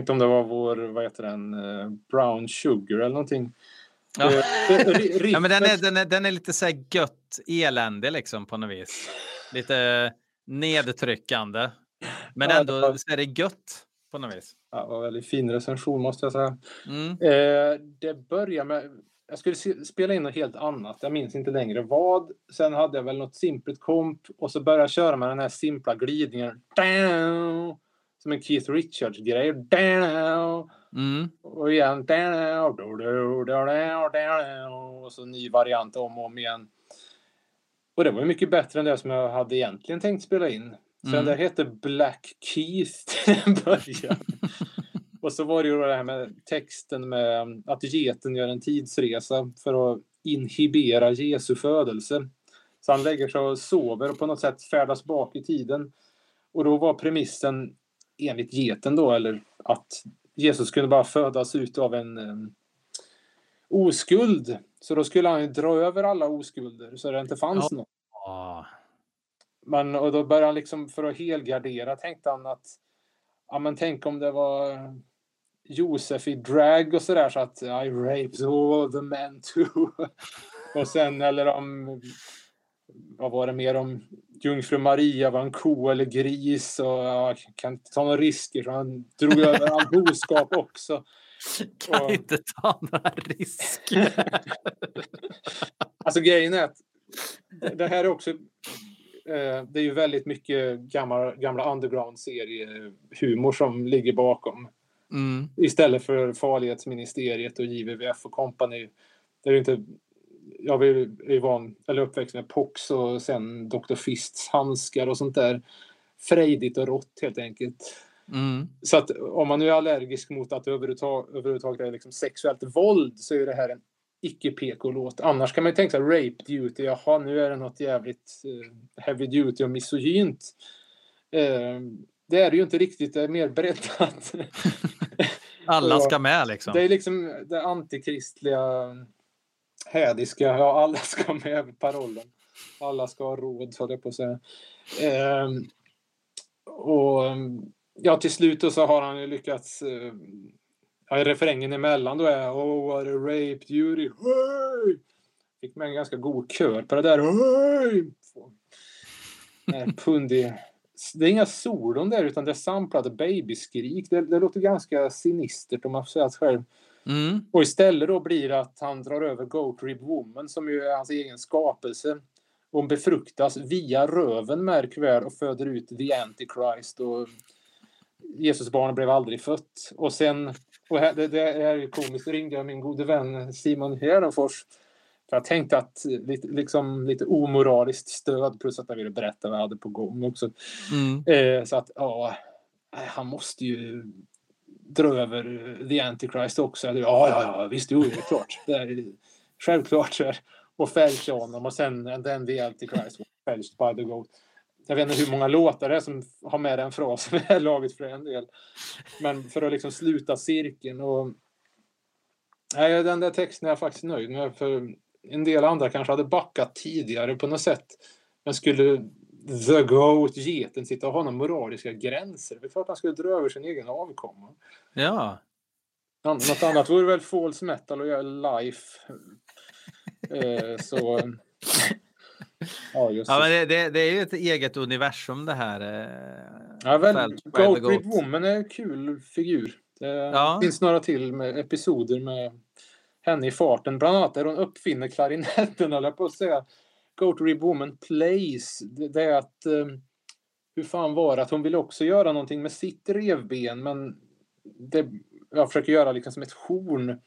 B: tänkte om det var vår, vad heter den, eh, Brown Sugar eller någonting.
A: Ja.
B: Eh, *laughs*
A: Ja, men den är, den är, den är lite så här gött elände liksom på något vis. Lite nedtryckande. Men
B: Ja, det
A: ändå
B: var-
A: så är det gött på något vis.
B: Ja, det var väldigt fin recension måste jag säga.
A: Mm.
B: Eh, det börjar med... Jag skulle spela in något helt annat. Jag minns inte längre vad. Sen hade jag väl något simpelt komp och så började jag köra med den här simpla glidningen. Som en Keith Richards-grej.
A: Mm.
B: och igen. Och så ny variant om och om igen. Och det var ju mycket bättre än det som jag hade egentligen tänkt spela in. Så
A: Mm.
B: den där hette Black Keith *laughs* till början. *laughs* Och så var det ju det här med texten med att geten gör en tidsresa för att inhibera Jesu födelse. Så han lägger sig och sover och på något sätt färdas bak i tiden. Och då var premissen enligt geten då, eller att Jesus kunde bara födas ut av en um, oskuld. Så då skulle han ju dra över alla oskulder så det inte fanns
A: Ja.
B: någon.
A: Ah.
B: Men, och då började han liksom för att helgardera tänkte han att ja men tänk om det var Josef i drag och sådär så att I raped all the men too. *laughs* och sen eller om vad var det mer om jungfru Maria var en ko eller gris och ja, jag kan inte ta några risker så han drog över all *laughs* boskap också.
A: Kan
B: Och-
A: inte ta några risker. *laughs*
B: Alltså grejen är att det här är också eh, det är ju väldigt mycket gamla, gamla underground-seriehumor som ligger bakom.
A: Mm.
B: Istället för Farlighetsministeriet och JVVF och company. Det är ju inte, jag är van, eller uppväxt med Pox och sen Dr. Fists handskar och sånt där. Frejdigt och rått helt enkelt.
A: Mm.
B: Så att om man nu är allergisk mot att det överhuvudtaget, överhuvudtaget är liksom sexuellt våld så är det här en icke-PK-låt. Annars kan man ju tänka sig rape duty. Jaha, nu är det något jävligt eh, heavy duty och misogynt. Eh, det är det ju inte riktigt. Det är mer breddat. *laughs*
A: Alla ska *laughs* med liksom.
B: Det är liksom det antikristliga hädiska. Ja, alla ska med parollen. Alla ska ha råd, höll jag på att säga. Ehm, och ja, till slut så har han ju lyckats eh, ja, refrängen emellan då är Oh what a rape duty. Hey! Fick med en ganska god kör på det där. Hey! Pundig. Det är inga solon där utan det är samplade babyskrik. Det, det låter ganska sinistert om man får säga det själv.
A: Mm.
B: Och istället då blir det att han drar över Goat Rib Woman som ju är hans egen skapelse. Hon befruktas via röven märk väl och föder ut The Antichrist och Jesusbarnet blev aldrig fött. Och sen, och här, det, det här är ju komiskt, då ringde jag min gode vän Simon Hedenfors. För jag tänkte att lite, liksom, lite omoraliskt stöd plus att jag ville berätta vad jag hade på gång också.
A: Mm.
B: Eh, så att ja, han måste ju dra över eh, The Antichrist också. Ja, ja, ja, visst, jo, det är klart. Det är självklart. Så. Och fälscha honom och sen and then The Antichrist was fälshed by the goat. Jag vet inte hur många låtar det är som har med den frasen i det här laget för en del. Men för att liksom sluta cirkeln och Nej, den där texten är jag faktiskt nöjd med. För en del andra kanske hade backat tidigare på något sätt. Men skulle The Goat, geten, sitta och ha några moraliska gränser? Det är klart han skulle dra över sin egen avkomma.
A: Ja.
B: Något annat vore väl false metal och göra life. Eh, så... Ja, just
A: Ja, men
B: det.
A: det, det, är ju ett eget universum det här. eh,
B: Ja, väl, Goat
A: Goat.
B: Woman är en kul figur. Det
A: Ja.
B: finns några till med episoder med henne i farten. Bland annat där hon uppfinner klarinetten, eller på att säga. Goat Rib Woman plays. Det, är att... Eh, hur fan var det? Att hon ville också göra någonting med sitt revben, men det, jag försöker göra liksom som ett horn.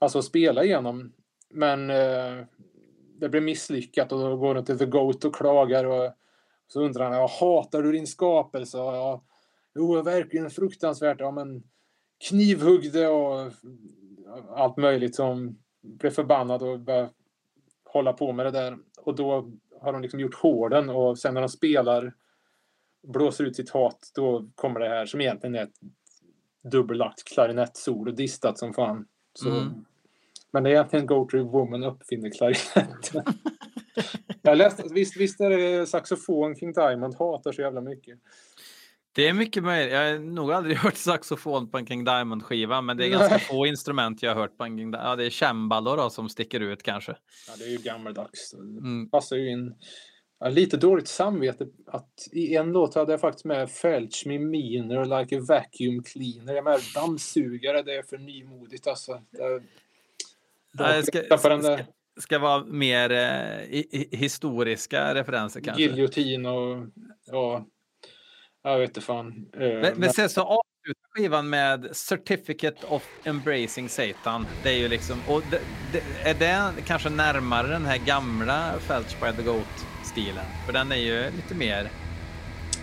B: Alltså spela igenom. Men eh, det blev misslyckat och då går hon till The Goat och klagar och så undrar han, jag hatar du din skapelse? Och Ja, jo, verkligen fruktansvärt. Ja, men knivhuggde och allt möjligt som blev förbannad och började hålla på med det där. Och då har de liksom gjort hården och sen när de spelar blåser ut sitt hat, då kommer det här som egentligen är ett dubbellagt klarinettsolo, distat som fan. Så,
A: Mm.
B: Men det är egentligen Go to Woman uppfinner klarinetten. *laughs* Jag läste, visst, visst är det saxofon King Diamond hatar så jävla mycket.
A: Det är mycket möjligt. Jag har nog aldrig *laughs* hört saxofon på en King Diamond-skiva, men det är
B: Nej.
A: ganska få instrument jag har hört på en King Diamond. Ja, det är cembalo då som sticker ut kanske.
B: Ja, det är ju gammaldags. Det
A: Mm.
B: passar ju in. Jag har lite dåligt samvete att i en låt hade jag faktiskt med Felch me meaner like a vacuum cleaner. Jag med dammsugare, det är för nymodigt alltså. Det,
A: Ja, det ska,
B: ska,
A: ska, vara mer eh, historiska referenser kanske.
B: giljotin och ja, jag vet inte fan. Eh,
A: Men,
B: men-
A: sen så avslutar skivan med Certificate of Embracing Satan. Det är ju liksom, och det, det, är det kanske närmare den här gamla Felch by the Goat-stilen? För den är ju lite mer...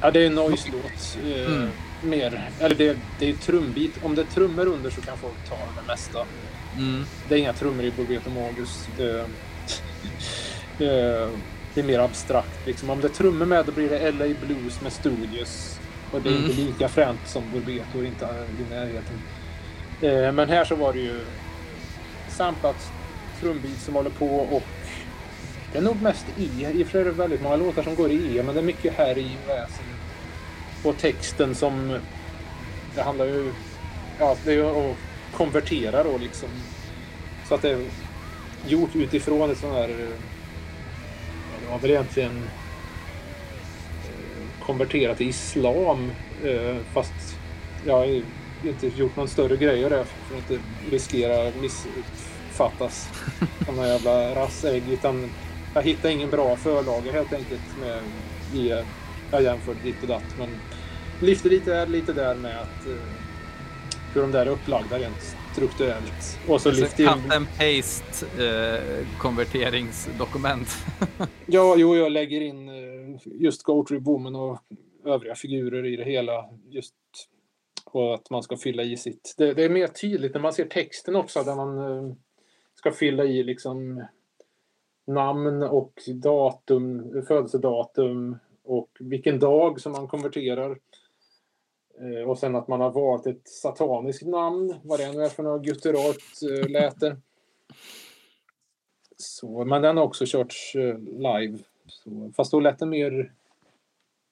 B: Ja, det är en noise-låt. Eh,
A: Mm.
B: Mer. Eller det, det är trumbit. Om det är trummor under så kan folk ta det mesta.
A: Mm,
B: Det är inga trummor i Bulbeto Magus. Det, eh, *laughs* det är mer abstrakt. Liksom. Om det är trummor med då blir det LA Blues med Studios. Och det är
A: Mm.
B: inte lika fränt som Burbeto, inte i närheten. Eh, men här så var det ju samplat trumbeat som håller på och det är nog mest E. I och för är det väldigt många låtar som går i E, men det är mycket här i väsen. Och texten som... Det handlar ju... Ja, det är ju att konvertera då liksom. Så att det är gjort utifrån ett sånt här... eh, var väl egentligen eh, konverterat till islam. eh, Fast jag har inte gjort någon större grej av det för att inte riskera missuppfattas *laughs* som några jävla rassägg. Utan jag hittade ingen bra förlaga helt enkelt med i, jag jämförde ditt och datt. Men lyfte lite här, lite där med att eh, hur de där är upplagda rent strukturellt. Och så lyfte jag
A: Cut and paste eh, konverteringsdokument. *laughs*
B: Ja, jo, jag lägger in eh, just Goatree Boomen och övriga figurer i det hela. Just och att man ska fylla i sitt. Det, det är mer tydligt när man ser texten också där man eh, ska fylla i liksom namn och datum, födelsedatum och vilken dag som man konverterar. Eh, och sen att man har valt ett sataniskt namn, vad det nu är för något gutturalt eh, läte. Så, men den har också körts eh, live. Så, fast då lät det mer...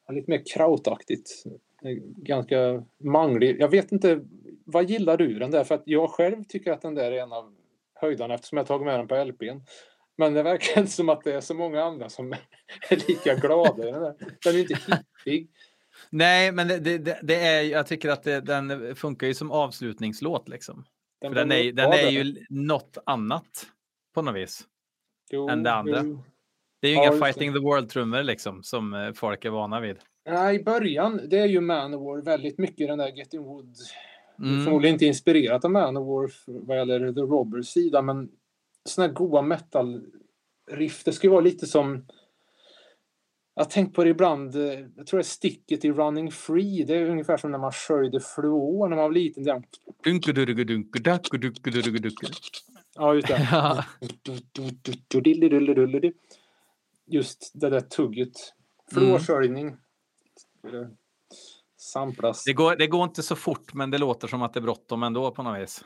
B: Lite mer krautaktigt. Eh, ganska manglig. Jag vet inte, vad gillar du den där? För att jag själv tycker att den där är en av höjdarna eftersom jag tagit med den på LPn. Men det verkar *laughs* inte som att det är så många andra som *laughs* är lika glada i den där. Den är inte hippig.
A: Nej, men det, det, det- är, jag tycker att det, den funkar ju som avslutningslåt. Liksom. För den är, den är ju något annat på något vis.
B: jo,
A: än det andra.
B: jo.
A: Det är ju
B: Ja,
A: inga. Fighting the World-trummor liksom, som eh, folk är vana vid.
B: Nej, i början, det är ju Manowar väldigt mycket den där Getting Wood.
A: Mm.
B: Förmodligen inte inspirerat av Manowar vad gäller The Robbers sida, men såna här goa metal-riff. Det ska ju vara lite som... Jag har tänkt på det ibland. Eh, jag tror det är sticket i Running Free. Det är ungefär som när man sköljde fluor när man var liten. Där. Ja, just det. Just det där tugget. Fluorsköljning. Det Samplas.
A: Det går, det går inte så fort, men det låter som att det är bråttom ändå på något vis.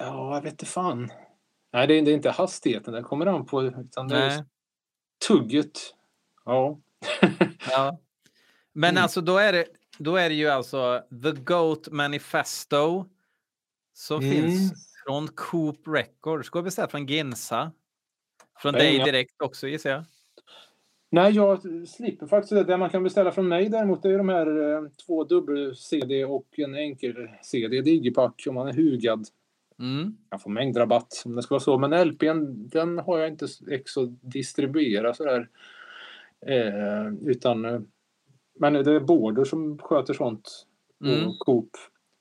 B: Ja, jag vet inte fan. Nej, det är, det är inte hastigheten det kommer an på. Utan det är tugget. Ja. *laughs*
A: Ja. Men
B: Mm.
A: alltså, då är, det, då är det ju alltså The Goat Manifesto som
B: Mm.
A: finns från Coop Records. Går beställt från Ginsa. Från
B: har
A: dig direkt också gissar jag.
B: Nej, jag slipper faktiskt det. Det man kan beställa från mig däremot är de här eh, två dubbel-CD och en enkel-CD. Digipack om man är hugad.
A: Mm.
B: Jag får mängdrabatt om det ska vara så. Men LPn, den har jag inte ex att distribuera sådär. Eh, utan... eh, Men det är Border som sköter sånt.
A: Mm.
B: Och Coop.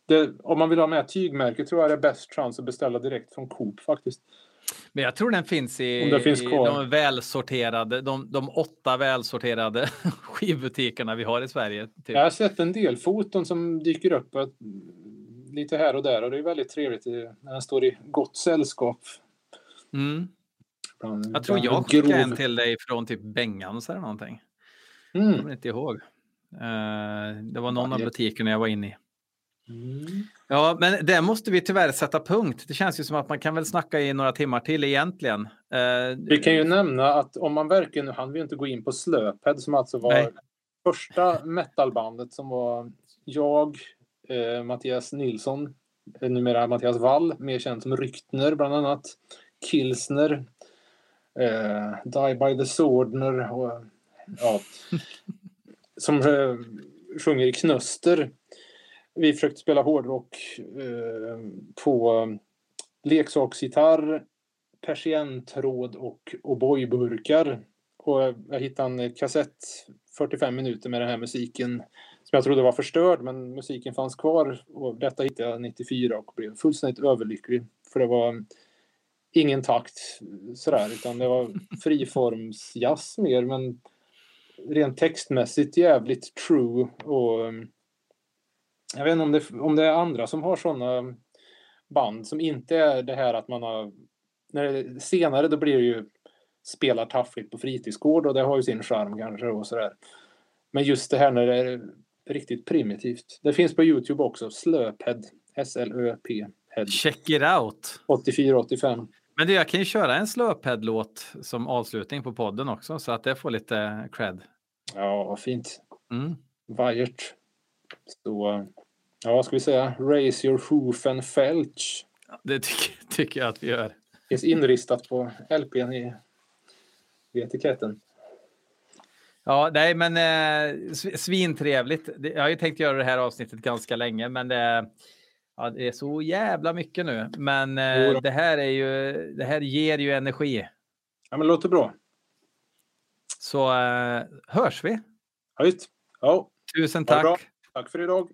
B: Det, om man vill ha med tygmärke tror jag det är bäst chans att beställa direkt från Coop faktiskt.
A: Men jag tror den finns i,
B: finns
A: i de välsorterade, de, de åtta välsorterade *laughs* skivbutikerna vi har i Sverige. Typ.
B: Jag har sett en del foton som dyker upp lite här och där och det är väldigt trevligt när den står i gott sällskap.
A: Mm.
B: Bland,
A: Jag tror jag skickade
B: grov-
A: en till dig från typ Bengans eller någonting. Jag
B: Mm.
A: kommer inte ihåg. Eh, det var någon av
B: Varje-
A: butikerna jag var inne i.
B: Mm.
A: Ja, men det måste vi tyvärr sätta punkt. Det känns ju som att man kan väl snacka i några timmar till egentligen. Eh,
B: Vi kan ju nämna att om man verkligen, nu hann vi inte gå in på Slöphead som alltså var
A: Nej.
B: första metalbandet som var jag, eh, Mattias Nilsson, eh, numera Mattias Wall, mer känd som Ryktner bland annat, Kilsner, eh, Die by the Swordner och ja, *laughs* som eh, sjunger i Knöster. Vi försökte spela hårdrock eh, på leksaksgitarr, persienntråd och O'boy-burkar. Och jag hittade en kassett, 45 minuter med den här musiken som jag trodde var förstörd, men musiken fanns kvar. Och detta hittade jag 94 och blev fullständigt överlycklig. För det var ingen takt sådär, utan det var friformsjazz mer, men rent textmässigt jävligt true. Och mm, jag vet inte om det, om det är andra som har sådana band som inte är det här att man har... När det, senare då blir det ju spelar taffligt på fritidsgård och det har ju sin charm kanske och sådär. Men just det här när det är riktigt primitivt. Det finns på Youtube också. Slöped, S-L-Ö-P. Head.
A: Check it out.
B: 84-85.
A: Men du, jag kan ju köra en slöphead-låt som avslutning på podden också så att det får lite cred.
B: Ja, vad fint.
A: Mm.
B: Vajert. Så, ja, vad ska vi säga? Raise your hoof and felch.
A: Det tycker, *laughs* tycker jag att vi gör.
B: Finns inristat på LPn i, i etiketten.
A: Ja, nej, men eh, sv- svintrevligt. Jag har ju tänkt göra det här avsnittet ganska länge, men det, ja, det är så jävla mycket nu. Men eh, det här är ju, det här ger ju energi.
B: Ja, men det låter bra.
A: Så eh, hörs vi.
B: Höjt. Ja,
A: Tusen tack.
B: tack för idag.